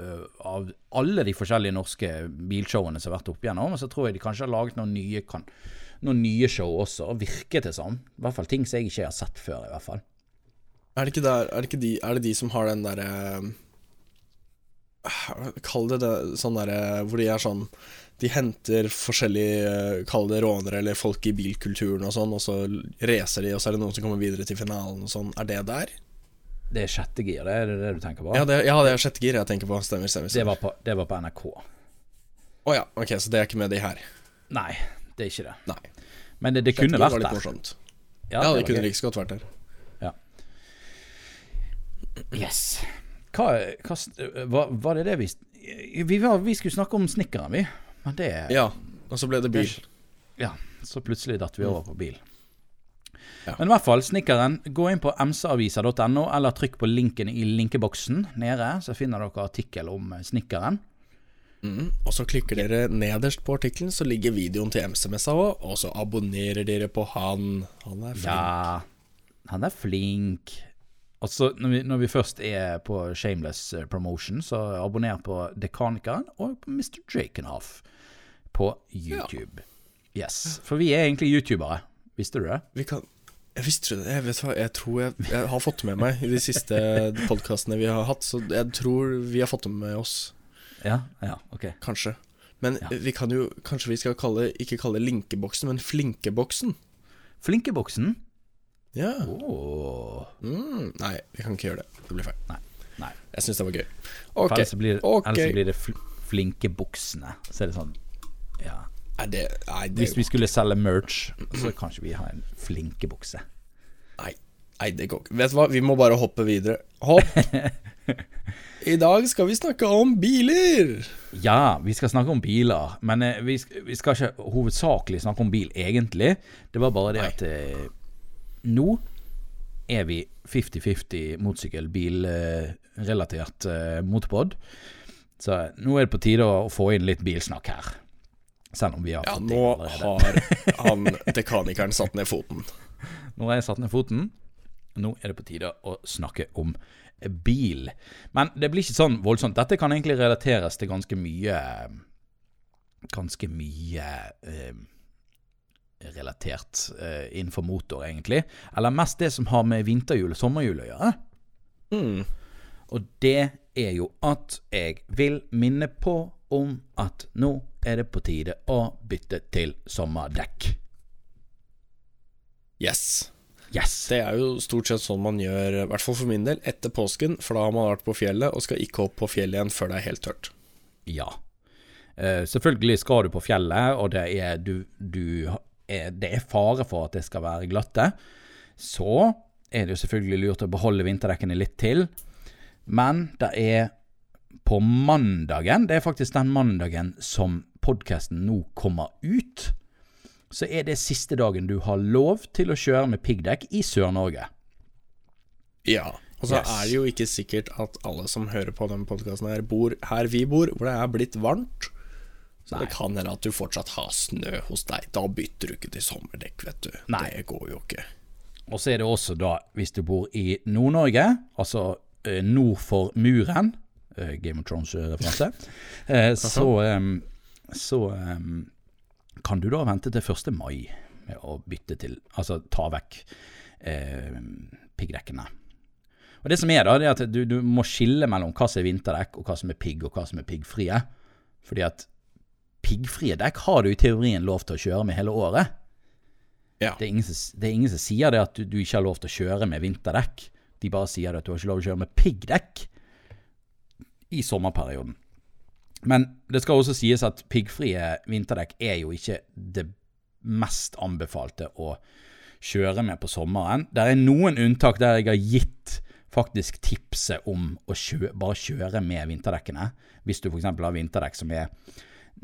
øh, av alle de forskjellige norske bilshowene som har vært opp igjennom. Og så tror jeg de kanskje har laget noen nye, kan, noen nye show også, og virker det som. I hvert fall ting som jeg ikke har sett før, i hvert fall. Er det ikke der Er det, ikke de, er det de som har den derre eh, Kall det det sånn derre Hvor de er sånn De henter forskjellige eh, Kall det rånere eller folk i bilkulturen og sånn, og så racer de, og så er det noen som kommer videre til finalen og sånn. Er det der? Det er sjette gir, det er det det du tenker på? Ja, det, ja, det er sjette gir jeg tenker på. Stemmer, stemmer. det, var på det var på NRK. Å ja, ok, så det er ikke med de her. Nei, det er ikke det. Nei. Men det, det kunne vært der. morsomt. Ja, Ja, det kunne like liksom godt vært der. Ja. Yes. Hva, hva var, det det vi vi, var, vi skulle snakke om snekkeren, vi. Men det Ja, og så ble det bil. Ja, så plutselig datt vi over på bil. Ja. Men i hvert fall, snekkeren. Gå inn på mcavisa.no, eller trykk på linken i linkeboksen nede, så finner dere artikkel om eh, snekkeren. Mm. Og så klikker dere nederst på artikkelen, så ligger videoen til MC-messa òg, og så abonnerer dere på han. Han er flink. Ja, han er flink. Og så når vi, når vi først er på Shameless eh, promotion, så abonner på Dekanikeren og på Mr. Drakenhoff på YouTube. Yes. For vi er egentlig youtubere. Visste du det? Vi kan Jeg visste det. Jeg vet hva, jeg tror jeg, jeg har fått med meg i de siste podkastene vi har hatt, så jeg tror vi har fått det med oss, Ja, ja, ok. kanskje. Men Ja. vi kan jo Kanskje vi skal kalle ikke kalle linkeboksen, men flinkeboksen? Flinkeboksen? Ja. Oh. Mm, nei, vi kan ikke gjøre det. Det blir feil. Nei. Nei. Jeg syns det var gøy. For Ok. Ellers så blir, okay. ellers så blir det fl Flinkebuksene. Så er det sånn Ja. Nei, det, nei, det Hvis vi skulle selge merch, så kan ikke vi ha en flinkebukse. Nei, nei, det går ikke. Vet du hva, vi må bare hoppe videre. Hopp! [laughs] I dag skal vi snakke om biler. Ja, vi skal snakke om biler, men eh, vi, vi skal ikke hovedsakelig snakke om bil, egentlig. Det var bare det at eh, nå er vi 50-50 motorsykkel-bilrelatert eh, motorpod. Så nå er det på tide å få inn litt bilsnakk her. Selv om vi har Ja, fått det nå har [laughs] han dekanikeren satt ned foten. Nå har jeg satt ned foten. Nå er det på tide å snakke om bil. Men det blir ikke sånn voldsomt. Dette kan egentlig relateres til ganske mye Ganske mye eh, relatert eh, innenfor motor, egentlig. Eller mest det som har med vinterhjul og sommerhjul å gjøre. Mm. Og det er jo at jeg vil minne på om at nå er det på tide å bytte til sommerdekk. Yes. Yes! Det er jo stort sett sånn man gjør, i hvert fall for min del, etter påsken. For da har man vært på fjellet og skal ikke opp på fjellet igjen før det er helt tørt. Ja. Uh, selvfølgelig skal du på fjellet, og det er, du, du, er, det er fare for at det skal være glatte. Så er det jo selvfølgelig lurt å beholde vinterdekkene litt til. Men det er på mandagen, det er faktisk den mandagen som podkasten nå kommer ut, så er det siste dagen du har lov til å kjøre med piggdekk i Sør-Norge. Ja. Og så Yes. er det jo ikke sikkert at alle som hører på denne podkasten her, bor her vi bor, hvor det er blitt varmt. Så det kan hende at du fortsatt har snø hos deg. Da bytter du ikke til sommerdekk, vet du. Nei. Det går jo ikke. Og så er det også da, hvis du bor i Nord-Norge, altså eh, nord for muren, eh, Game of Thrones-referanse, eh, [laughs] så, så kan du da vente til 1. mai med å bytte til, altså ta vekk eh, piggdekkene. Og det som er da, det er at du, du må skille mellom hva som er vinterdekk, og hva som er pigg, og hva som er piggfrie. Fordi at piggfrie dekk har du i teorien lov til å kjøre med hele året. Ja. Det er, ingen det er ingen som sier det at du, du ikke har lov til å kjøre med vinterdekk. De bare sier det at du har ikke lov til å kjøre med piggdekk i sommerperioden. Men det skal også sies at piggfrie vinterdekk er jo ikke det mest anbefalte å kjøre med på sommeren. Det er noen unntak der jeg har gitt faktisk tipset om å kjø bare kjøre med vinterdekkene. Hvis du f.eks. har vinterdekk som er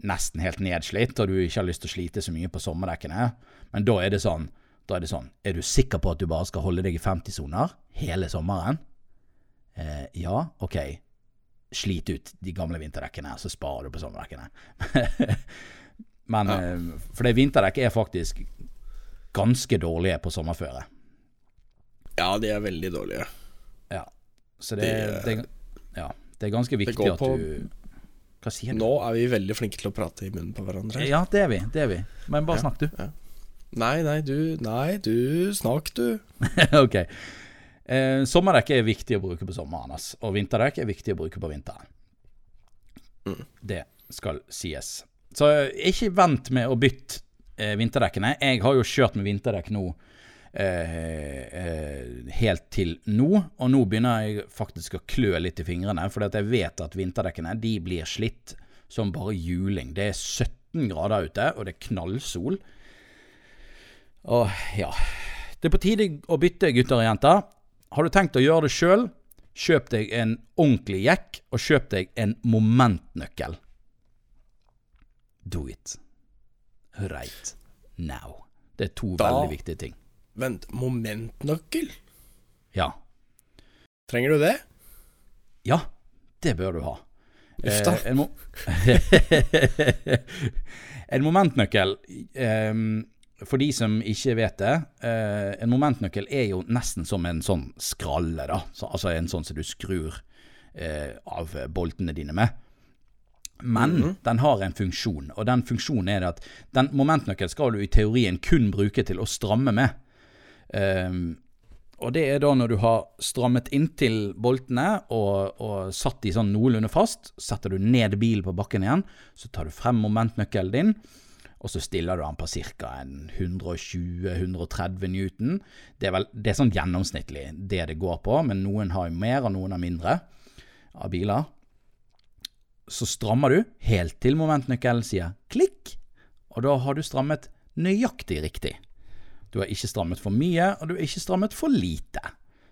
nesten helt nedslitt, og du ikke har lyst til å slite så mye på sommerdekkene. Men da er det sånn, da er det sånn Er du sikker på at du bare skal holde deg i 50-soner hele sommeren? Eh, ja, ok. Slit ut de gamle vinterdekkene, så sparer du på sommerdekkene. [laughs] Men Ja. eh, For det vinterdekk er faktisk ganske dårlige på sommerføre. ja, de er veldig dårlige. Ja. Så det, det, ja, det er ganske viktig at du Hva sier du? Nå er vi veldig flinke til å prate i munnen på hverandre. Ja, det er vi. Det er vi. Men bare Ja. snakk, du. Nei, nei, du Nei, du Snakk, du. [laughs] ok. Eh, sommerdekk er viktig å bruke på sommeren, ass. og vinterdekk er viktig å bruke på vinteren. Mm. Det skal sies. Så eh, ikke vent med å bytte eh, vinterdekkene. Jeg har jo kjørt med vinterdekk nå helt til nå, og nå begynner jeg faktisk å klø litt i fingrene, at jeg vet at vinterdekkene de blir slitt som bare juling. Det er 17 grader ute, og det er knallsol. Og ja Det er på tide å bytte, gutter og jenter. Har du tenkt å gjøre det sjøl, kjøp deg en ordentlig jekk, og kjøp deg en momentnøkkel. Do it. Right now. Det er to Da- veldig viktige ting. Vent, momentnøkkel? Ja. Trenger du det? Ja, det bør du ha. Uff da. Eh, en, mo [laughs] en momentnøkkel eh, For de som ikke vet det, eh, en momentnøkkel er jo nesten som en sånn skralle, da. Så, altså en sånn som du skrur eh, av boltene dine med. Men den har en funksjon, og den funksjonen er at den momentnøkkel skal du i teorien kun bruke til å stramme med. Ehm, og det er da når du har strammet inntil boltene og, og satt de sånn noenlunde fast, setter du ned bilen på bakken igjen, så tar du frem momentnøkkelen din, og så stiller du den på ca. 120-130 newton. Det er, vel, det er sånn gjennomsnittlig det det går på, men noen har jo mer, og noen har mindre av biler. Så strammer du helt til momentnøkkelen sier klikk, og da har du strammet nøyaktig riktig. Du har ikke strammet for mye, og du har ikke strammet for lite.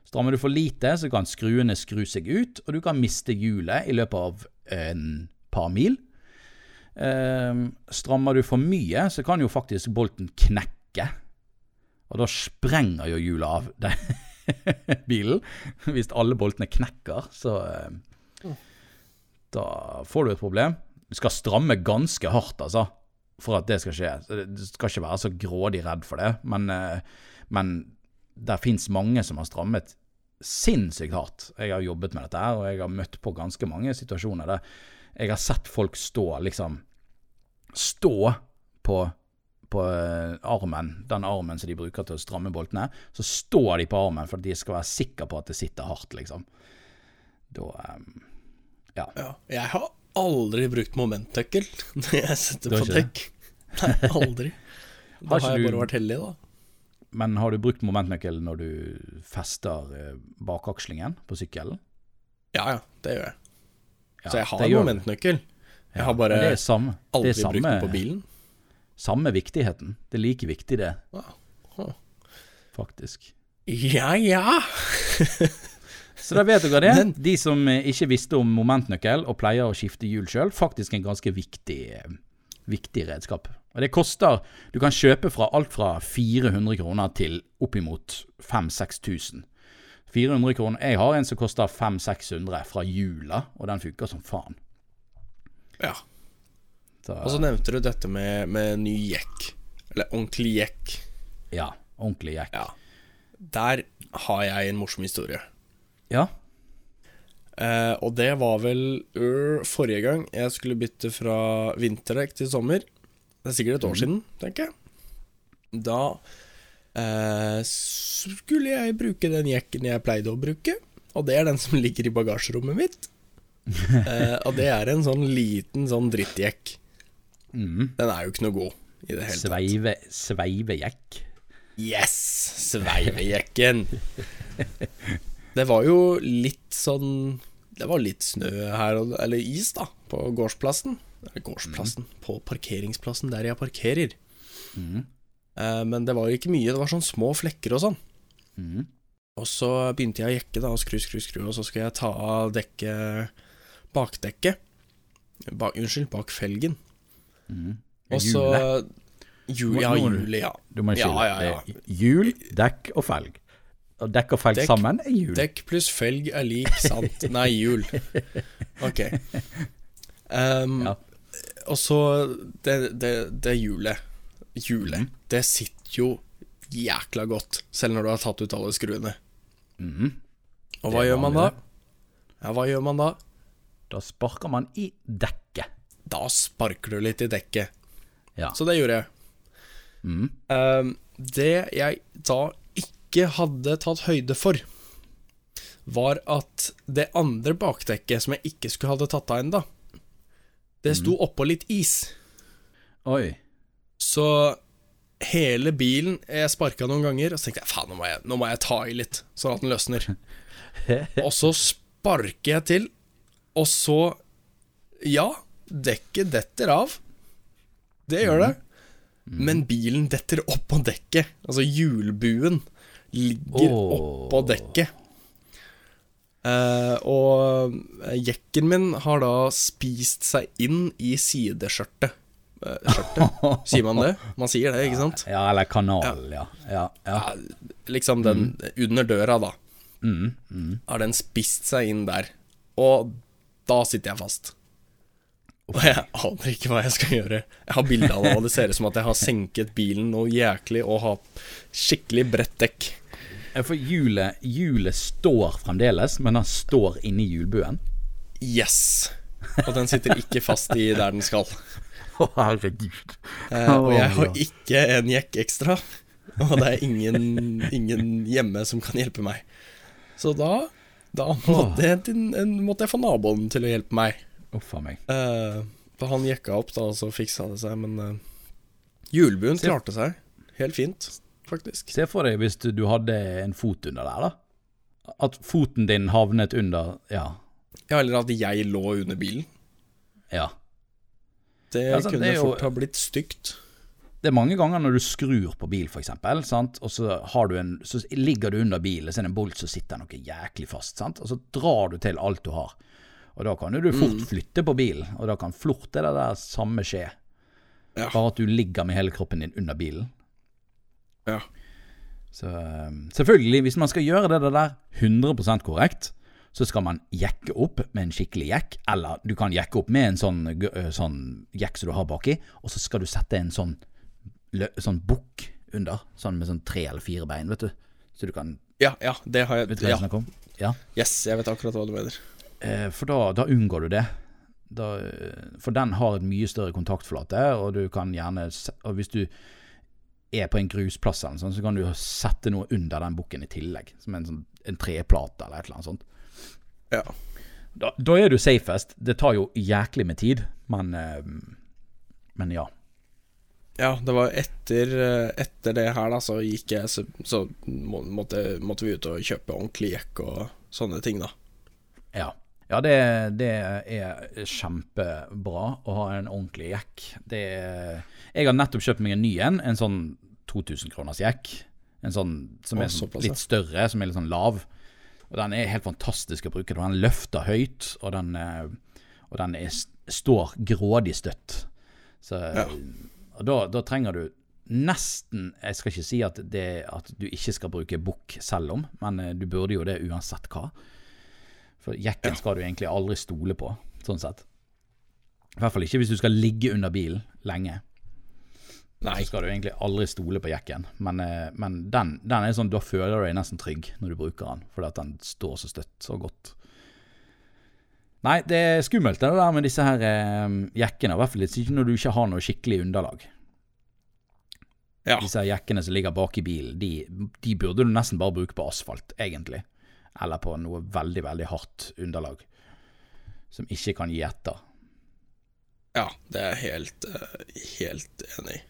Strammer du for lite, så kan skruene skru seg ut, og du kan miste hjulet i løpet av en par mil. Eh, strammer du for mye, så kan jo faktisk bolten knekke. Og da sprenger jo hjulet av den [laughs] bilen. Hvis alle boltene knekker, så eh, Da får du et problem. Du skal stramme ganske hardt, altså, for at det skal skje. Du skal ikke være så grådig redd for det, men, eh, men det fins mange som har strammet sinnssykt hardt. Jeg har jobbet med dette her, og jeg har møtt på ganske mange situasjoner der jeg har sett folk stå liksom Stå på, på eh, armen, den armen som de bruker til å stramme boltene. Så står de på armen for at de skal være sikre på at det sitter hardt, liksom. Da um, ja. Ja. Jeg har aldri brukt momentnøkkel [laughs] når jeg setter på dekk. Nei, aldri. [laughs] Da Har har jeg bare vært heldig, da. Men har du brukt momentnøkkel når du fester eh, bakakslingen på sykkelen? Ja ja, det gjør jeg. Ja, Så jeg har momentnøkkel. Jeg har bare ja, samme, aldri samme, brukt den på bilen. Samme viktigheten. Det er like viktig, det, Ah. faktisk. Ja ja. [laughs] Så da vet dere det. Men- De som eh, ikke visste om momentnøkkel og pleier å skifte hjul sjøl, faktisk en ganske viktig, eh, viktig redskap. Og det koster Du kan kjøpe fra alt fra 400 kroner til oppimot 5000-6000. 400 kroner Jeg har en som koster 500-600 fra Jula, og den funker som faen. ja. Så, Og så nevnte du dette med, med ny jekk. Eller ordentlig jekk. ja, ordentlig jekk. Ja. Der har jeg en morsom historie. Ja. Eh, og det var vel uh, forrige gang jeg skulle bytte fra vinterdekk til sommer. Det er sikkert et år siden, tenker jeg. Da eh, skulle jeg bruke den jekken jeg pleide å bruke, og det er den som [laughs] ligger i bagasjerommet mitt. Eh, og det er en sånn liten sånn drittjekk. Mm. Den er jo ikke noe god i det hele tatt. Sveivejekk. Yes! Sveivejekken. [laughs] Det var jo litt sånn Det var litt snø her, eller is, da, på gårdsplassen. Eller gårdsplassen, på parkeringsplassen der jeg parkerer. Mm. Eh, Men det var jo ikke mye, det var sånn små flekker og sånn. Mm. Og så begynte jeg å jekke da, og skru, skru, skru, og så skulle jeg ta av dekket Bakdekket. Ba, unnskyld, bak felgen. Mm. Og så Jul, ja, nå- ja. Du må skille. ja, ja. ja. Hjul, dekk og felg. Og dekk og felg Dekk- sammen er hjul. Dekk pluss felg er lik sant Nei, hjul. Ok. Um, Ja. Og så det, det, det hjulet. Hjulet. Mm. Det sitter jo jækla godt, selv når du har tatt ut alle skruene. Mm. Og hva gjør man da? Ja, hva gjør man da? Da sparker man i dekket. Da sparker du litt i dekket. Ja. Så det gjorde jeg. Mm. Um, det jeg da ikke hadde tatt høyde for, var at det andre bakdekket som jeg ikke skulle hadde tatt av ennå, det sto oppå litt is. Oi. Så hele bilen Jeg sparka noen ganger, og så tenkte jeg faen, nå, nå må jeg ta i litt, sånn at den løsner. [laughs] og så sparker jeg til, og så Ja, dekket detter av. Det gjør det. Men bilen detter oppå dekket. Altså hjulbuen ligger oh. oppå dekket. Eh, og jekken min har da spist seg inn i sideskjørtet. Eh, skjørtet, [laughs] sier man det? Man sier det, ikke sant? Ja, eller kanal, ja. Ja, ja. Ja, liksom den under døra, da. Mm, mm. Har den spist seg inn der. Og da sitter jeg fast. Og jeg aner ikke hva jeg skal gjøre. Jeg har bilde av det, og det ser ut som at jeg har senket bilen noe jæklig og har skikkelig bredt dekk. For hjulet, hjulet står fremdeles, men den står inni hjulbuen. Yes! Og den sitter ikke fast i der den skal. Å, herregud. Eh, og jeg har ikke en jekk ekstra. og det er ingen, ingen hjemme som kan hjelpe meg. Så da, da måtte, jeg, måtte jeg få naboen til å hjelpe meg. Uff a meg. Eh, han jekka opp, da, og så fiksa det seg. Men uh, hjulbuen klarte seg helt fint, faktisk. Se for deg hvis du, hadde en fot under der, da. At foten din havnet under Ja. Ja, eller at jeg lå under bilen. ja. Det Altså, kunne det jo- fort ha blitt stygt. Det er mange ganger når du skrur på bil, for sant? og så, har du en, så ligger du under bilen, så er det en bolt som sitter noe jæklig fast, sant? og så drar du til alt du har. Og da kan du fort flytte på bilen, og da kan flort det der samme skje. Ja. Bare at du ligger med hele kroppen din under bilen. Ja. Så um, selvfølgelig, hvis man skal gjøre det der 100% korrekt, så skal man jekke opp med en skikkelig jekk, eller du kan jekke opp med en sånn, sånn jekk som du har baki, og så skal du sette en sånn, sånn bukk under, sånn med sånn tre eller fire bein, vet du. Så du kan Ja, ja, det har jeg. Vet du hva Ja. jeg snakker om? Ja. Yes, jeg vet akkurat hva du mener. Eh, for da, da unngår du det. Da, eh, for den har et mye større kontaktflate, og du kan gjerne Og hvis du er på en grusplass, eller sånn, så kan du sette noe under den bukken i tillegg. Som en, sånn, en treplate eller et eller annet sånt. Ja. Da, da er du safest. Det tar jo jæklig med tid, men eh, Men ja. Ja, det var etter, eh, etter det her, da, så gikk jeg Så, så måtte, måtte vi ut og kjøpe ordentlig jekk og sånne ting, da. Ja, ja det, det er kjempebra å ha en ordentlig jekk. Det, jeg har nettopp kjøpt meg en ny en, en sånn 2000 kroners jekk. En sånn som er sånn, litt større, som er litt sånn lav. Og den er helt fantastisk å bruke. Den løfter høyt, og den, eh, og den er, står grådig støtt. Så, Ja. Og da, da trenger du nesten Jeg skal ikke si at, det, at du ikke skal bruke bukk selv om, men eh, du burde jo det uansett hva. For jekken skal du egentlig aldri stole på, sånn sett. I hvert fall ikke hvis du skal ligge under bilen lenge. Nei. Så skal du egentlig aldri stole på jekken. Men, eh, men den, den er sånn, da føler du deg nesten trygg når du bruker den, fordi at den står så støtt så godt. Nei, det er skummelt det der med disse her eh, jekkene, i hvert fall ikke når du ikke har noe skikkelig underlag. Ja. Disse her jekkene som ligger bak i bilen, de, de burde du nesten bare bruke på asfalt, egentlig. Eller på noe veldig, veldig hardt underlag. Som ikke kan gi etter. ja, det er jeg helt, eh, helt enig i.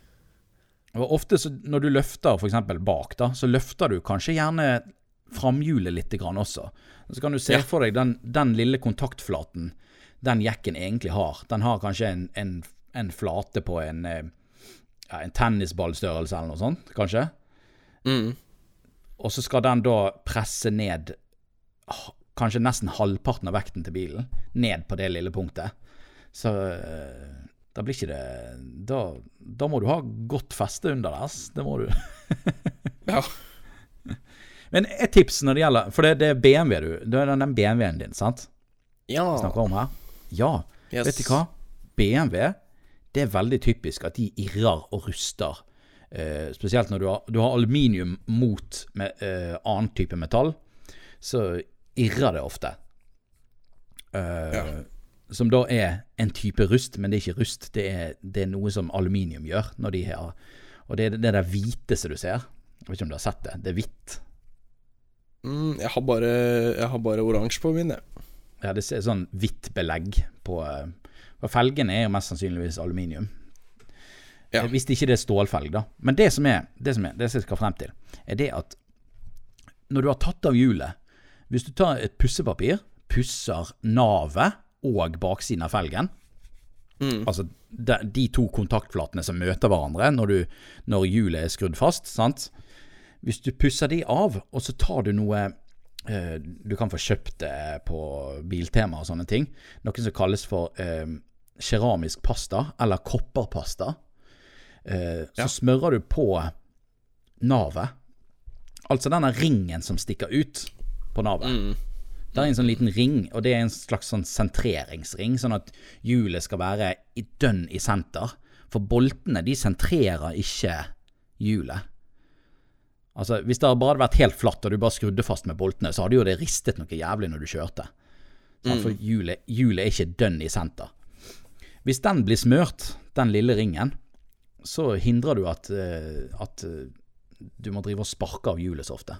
Og ofte så, når du løfter eksempel bak, da, så løfter du kanskje gjerne framhjulet litt også. Så kan du se Ja. for deg den, den lille kontaktflaten den jekken egentlig har. Den har kanskje en, en, en flate på en, eh, ja, en tennisballstørrelse eller noe sånt, kanskje. Mm. Og så skal den da presse ned kanskje nesten halvparten av vekten til bilen, ned på det lille punktet. Så eh, da blir ikke det Da, da må du ha godt feste under der. Det må du. [laughs] Ja. Men et tips når det gjelder For det, det er BMW du Det er den BMW-en din, sant? ja. Snakker om her. Ja. Yes. Vet du hva? BMW, det er veldig typisk at de irrer og ruster. Eh, spesielt når du har, du har aluminium mot med, eh, annen type metall, så irrer det ofte. Uh, Ja. Som da er en type rust, men det er ikke rust. Det er, det er noe som aluminium gjør. Når de har, og det er det der hvite som du ser. Jeg vet ikke om du har sett det. Det er hvitt. Mm, jeg har bare, jeg har bare oransje på min, jeg. Ja, det er sånn hvitt belegg på eh, For felgene er jo mest sannsynligvis aluminium. Ja. Eh, Hvis det ikke det er stålfelg, da. Men det som er, det som er, det som jeg skal frem til, er det at når du har tatt av hjulet Hvis du tar et pussepapir, pusser navet og baksiden av felgen Mm. Altså de, de to kontaktflatene som møter hverandre når, du, når hjulet er skrudd fast. sant? Hvis du pusser de av, og så tar du noe eh, Du kan få kjøpt det på Biltema og sånne ting. Noe som kalles for eh, keramisk pasta, eller kopperpasta. Eh, så Ja. smører du på navet. Altså denne ringen som stikker ut på navet. Mm. Det er en sånn liten ring, og det er en slags sånn sentreringsring, sånn at hjulet skal være i dønn i senter. For boltene, de sentrerer ikke hjulet. Altså, hvis det bare hadde vært helt flatt, og du bare skrudde fast med boltene, så hadde jo det ristet noe jævlig når du kjørte. Mm. For hjulet, hjulet er ikke dønn i senter. Hvis den blir smørt, den lille ringen, så hindrer du at, eh, at eh, du må drive og sparke av hjulet så ofte.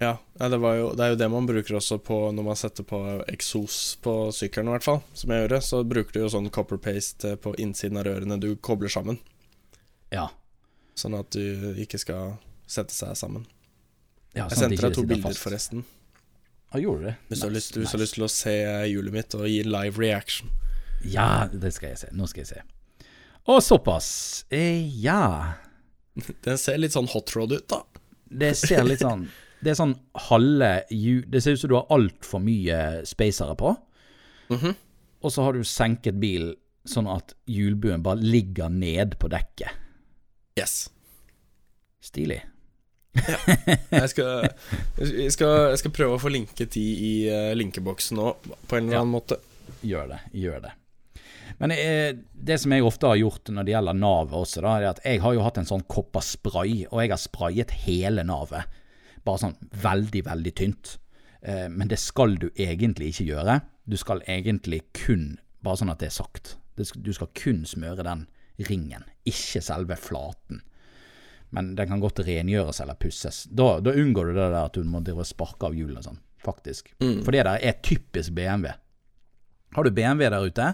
Ja, det, var jo, det er jo det man bruker også på når man setter på eksos på sykkelen, i hvert fall. Som jeg gjør. det, Så bruker du jo sånn copper paste på innsiden av rørene du kobler sammen. Ja. Sånn at du ikke skal sette seg sammen. ja Jeg sånn sendte deg to bilder, fast. forresten. Ah, gjorde det? Hvis du har lyst, nice. lyst til å se hjulet mitt og gi live reaction. Ja, det skal jeg se. Nå skal jeg se. Å, såpass. Eh, ja. [laughs] Den ser litt sånn hot rod ut, da. Det ser litt sånn [laughs] Det er sånn halve Det ser ut som du har altfor mye spacere på. Mhm. Og så har du senket bilen sånn at hjulbuen bare ligger ned på dekket. Yes. Stilig. Jeg skal, jeg skal, jeg skal prøve å få linket de i uh, linkeboksen nå, på en eller Ja. annen måte. Gjør det. Gjør det. Men eh, det som jeg ofte har gjort når det gjelder navet også, da, er at jeg har jo hatt en sånn kopp av spray, og jeg har sprayet hele navet. Bare sånn veldig, veldig tynt. Eh, men det skal du egentlig ikke gjøre. Du skal egentlig kun, bare sånn at det er sagt, du skal kun smøre den ringen, ikke selve flaten. Men den kan godt rengjøres eller pusses. Da, da unngår du det der at du må sparke av hjulene sånn, faktisk. For det der er typisk BMW. Har du BMW der ute,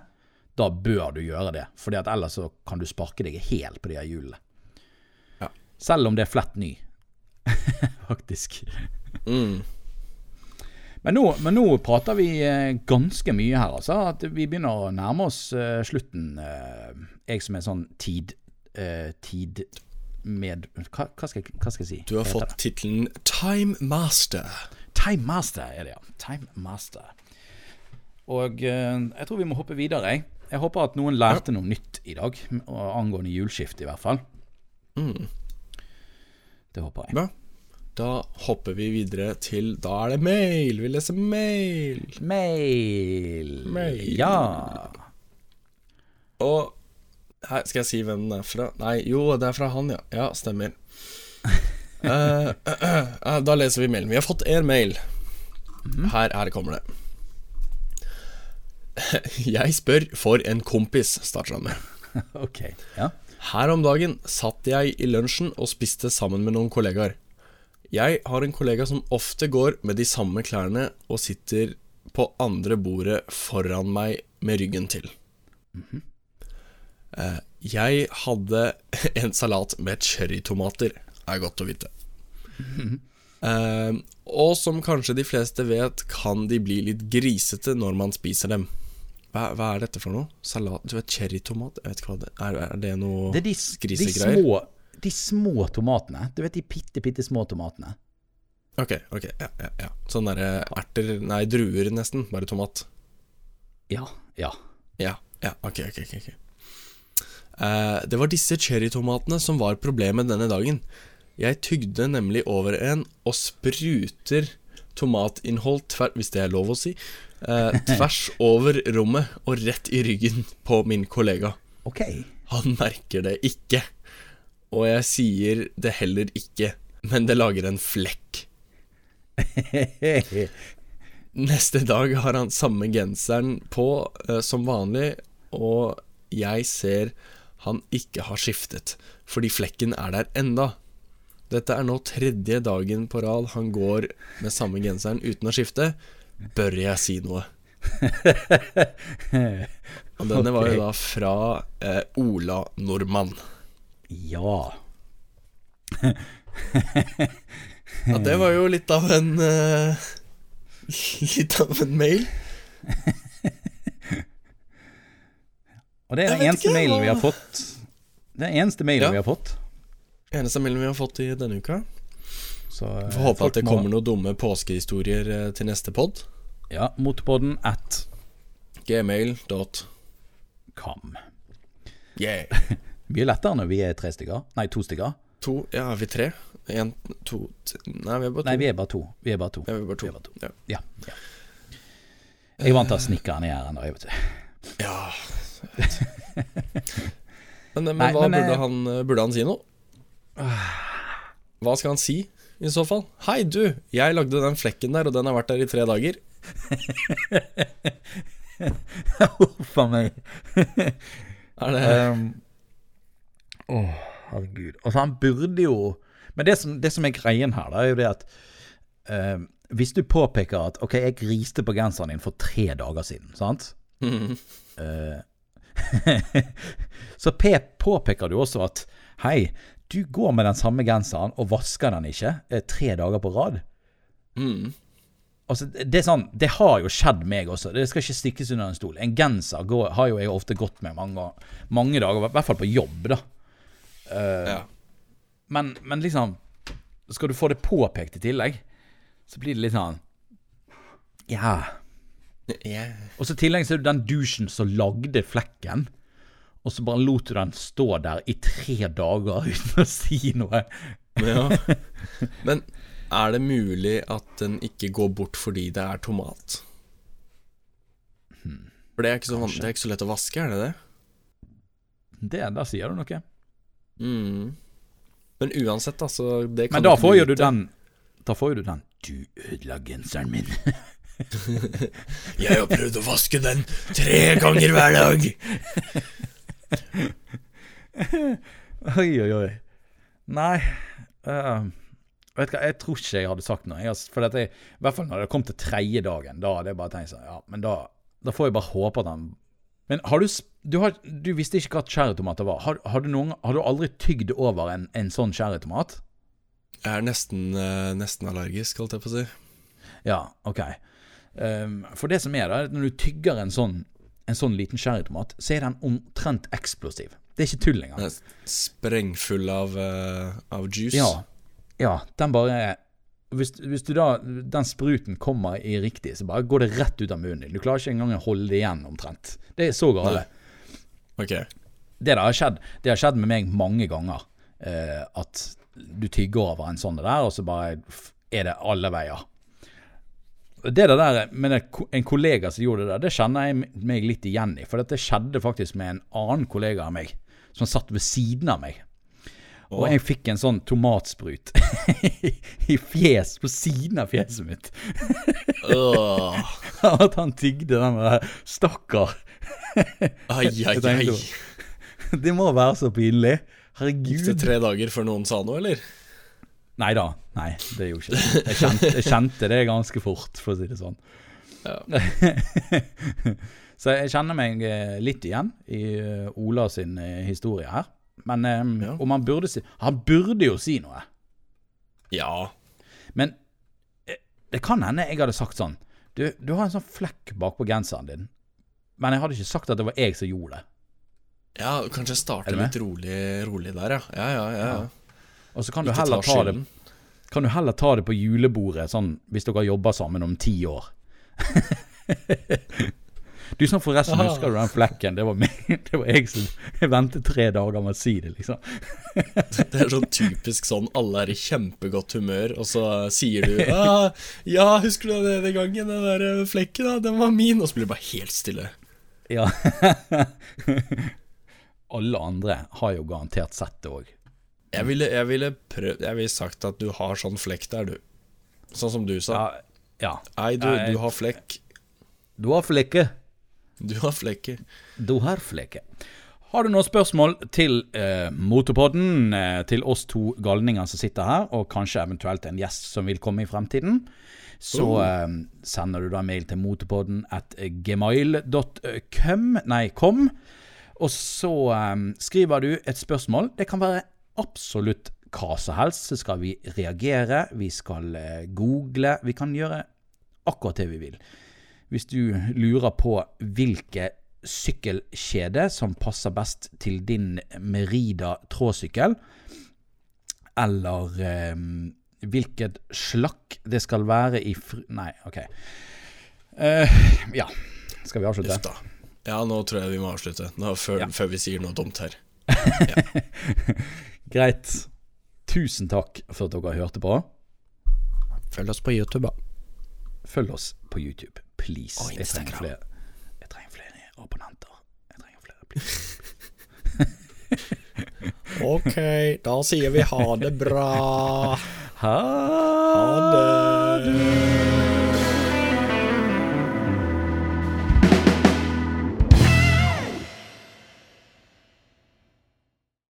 da bør du gjøre det. For ellers kan du sparke deg helt på de hjulene. Ja. Selv om det er flett ny. [laughs] Faktisk. Mm. Men nå, men nå prater vi eh, ganske mye her, altså. At vi begynner å nærme oss uh, slutten. Uh, jeg som er sånn tid Uh, Tid med hva, hva, skal jeg, hva skal jeg si? Du har fått tittelen Time Master. Time Master er det, ja. Time Master. Og jeg tror vi må hoppe videre, jeg. Jeg håper at noen lærte noe nytt i dag, angående juleskift i hvert fall. Mm. Det håper jeg. Bra. Da hopper vi videre til Da er det mail. Vi leser mail. Mail. Mail. Ja. Og her skal jeg si hvem den er fra? Nei, jo, det er fra han, ja. Ja, stemmer. uh, uh, uh, da leser vi mailen. Vi har fått en mail. Her, her kommer det. [laughs] Jeg spør for en kompis, starter han med. [laughs] Ok. Ja. Her om dagen satt jeg i lunsjen og spiste sammen med noen kollegaer. Jeg har en kollega som ofte går med de samme klærne og sitter på andre bordet foran meg med ryggen til. Eh, Jeg hadde [laughs] en salat med cherrytomater, er godt å vite. Eh, og som kanskje de fleste vet, kan de bli litt grisete når man spiser dem. Hva, hva er dette for noe? Salat Du vet cherrytomat? Jeg vet ikke hva det er. Er det noe Det er de, de, små, de små tomatene. Du vet de bitte, bitte små tomatene. Ok, ok, ja, ja, ja. Sånn derre erter Nei, druer nesten. Bare tomat. Ja. Ja. Ja, ja, ok, ok, ok, ok. Uh, Det var disse cherrytomatene som var problemet denne dagen. Jeg tygde nemlig over en og spruter tomatinnhold tvert, hvis det er lov å si, eh, tvers over rommet og rett i ryggen på min kollega. Ok. Han merker det ikke. Og jeg sier det heller ikke, men det lager en flekk. [laughs] Neste dag har han samme genseren på eh, som vanlig, og jeg ser han ikke har skiftet, fordi flekken er der enda. Dette er nå tredje dagen på rad han går med samme genseren uten å skifte. Bør jeg si noe? [laughs] Og denne var jo da fra eh, Ola Nordmann. ja. Ja, det var jo litt av en eh, [laughs] Litt av en mail. Og det er den eneste mailen vi har fått. Det er den eneste mailen Ja. vi har fått. Eneste mailen vi har fått i denne uka. Så eh, Får håpe at det kommer noen dumme påskehistorier eh, til neste pod. Ja, Motorpodden at Gmail.com. Yeah. [laughs] Mye lettere når vi er tre stykker. Nei, to stykker. To Ja, er vi tre? En, to Nei, vi er bare to. Nei, vi er bare to. Vi er bare to. Ja, vi er bare to. Er bare to. Ja. Ja. ja. Jeg vant til å snikke her ennå, jeg vet ikke. ja. [laughs] men men Nei, hva men, burde, eh, han, burde han si noe? Hva skal han si, i så fall? Hei, du, jeg lagde den flekken der, og den har vært der i tre dager. [laughs] Huff a meg. [laughs] Er det Um, åh. herregud. Altså, han burde jo Men det som, det som er greien her, da, er jo det at um, hvis du påpeker at OK, jeg griste på genseren din for tre dager siden, sant? Eh, [laughs] så P påpeker du også at hei, du går med den samme genseren og vasker den ikke eh, tre dager på rad. Mm. Altså, det sånn, det har jo skjedd meg også. Det skal ikke stikkes under en stol. En genser går, har jo jeg ofte gått med mange, mange dager, i hvert fall på jobb, da. Uh, Ja. men, men liksom Skal du få det påpekt i tillegg, så blir det litt sånn Ja. Yeah. Og så i tillegg så er det den dusjen som lagde flekken. Og så bare lot du den stå der i tre dager [laughs] uten å si noe. Ja. [laughs] Men er det mulig at den ikke går bort fordi det er tomat? For det er ikke så, det er ikke så lett å vaske, er det det? Det, Der sier du noe. Mm. Men uansett, da, så det kan Men da får jo du den Da får jo du den Du ødela genseren min. [laughs] Jeg har prøvd å vaske den tre ganger hver dag. [laughs] oi, oi, oi. Nei uh, Vet du hva, jeg tror ikke jeg hadde sagt noe. Jeg, for dette, I hvert fall når det kom til tredje dagen. Da hadde jeg bare tenkt sånn Ja, men da, da får jeg bare håpe at han Men har du Du, har, du visste ikke hva cherrytomater var. Har, har, du noen, har du aldri tygd over en, en sånn cherrytomat? Jeg er nesten, eh, nesten allergisk, holdt jeg på å si. Ja, ok. Um, for det som er da, når du tygger en sånn, en sånn liten cherrytomat, så er den omtrent eksplosiv. Det er ikke tull engang. Sprengfull av, uh, av juice. Ja, ja, den bare hvis, hvis du da, den spruten kommer i riktig, så bare går det rett ut av munnen din. Du klarer ikke engang å holde det igjen, omtrent. Det er så gale. Okay. Det der har skjedd, det har skjedd med meg mange ganger. Uh, at du tygger over en sånn der, og så bare er det alle veier. Det der med en kollega som gjorde det der, det kjenner jeg meg litt igjen i. For dette skjedde faktisk med en annen kollega av meg, som satt ved siden av meg. Og jeg fikk en sånn tomatsprut [laughs] i fjes, på siden av fjeset mitt. [laughs] At han tygde den der Stakkar. Ai, ai, ai. [laughs] Det må være så pinlig. Gikk det tre dager før noen sa noe, eller? Nei da. Nei, det gjorde ikke det. Jeg kjente, jeg kjente det ganske fort, for å si det sånn. Ja. [laughs] Så jeg kjenner meg eh, litt igjen i eh, Ola sin eh, historie her. Men Ja. om han burde si Han burde jo si noe. Ja. Men det kan hende jeg hadde sagt sånn Du, du har en sånn flekk bakpå genseren din. Men jeg hadde ikke sagt at det var jeg som gjorde det. Ja, kanskje starte litt rolig, rolig der, ja. Ja, ja, ja. ja. Og så kan du heller ta ta det. Kan du heller ta det på julebordet, sånn hvis dere jobber sammen om ti år. [laughs] du sånn forresten Aha. husker du den flekken? Det var, meg, [laughs] det var jeg som jeg ventet tre dager med å si det, liksom. [laughs] Det er sånn typisk sånn alle er i kjempegodt humør, og så sier du ah, 'Ja, husker du den gangen, den der eh, flekken, da? Den var min.' Og så blir det bare helt stille. Ja. Alle andre har jo garantert sett det òg. Jeg ville, jeg ville prøvd Jeg ville sagt at du har sånn flekk der, du. Sånn som du sa. Ja, ja. Nei, du, du har flekk. Du har flekke. Du har flekke. Du har flekke. Har du noen spørsmål til eh, Motorpodden, eh, til oss to galninger som sitter her, og kanskje eventuelt en gjest som vil komme i fremtiden, så eh, sender du da mail til motorpodden at gmail.com, nei, kom, og så eh, skriver du et spørsmål. Det kan være absolutt hva som helst, så skal vi reagere, vi skal eh, google, vi kan gjøre akkurat det vi vil. Hvis du lurer på hvilke sykkelkjede som passer best til din Merida tråsykkel, eller eh, hvilket slakk det skal være i fr... Nei, ok. Uh, ja, skal vi avslutte? Ufta. Ja, nå tror jeg vi må avslutte. Nå, før, Ja. før vi sier noe dumt her. [laughs] Greit. Tusen takk for at dere hørte på. Følg oss på YouTube, da. Følg oss på YouTube, please. Og Jeg trenger flere, jeg trenger flere abonnenter. Jeg trenger flere, please. [laughs] Ok, da sier vi ha det bra. Ha Ha det.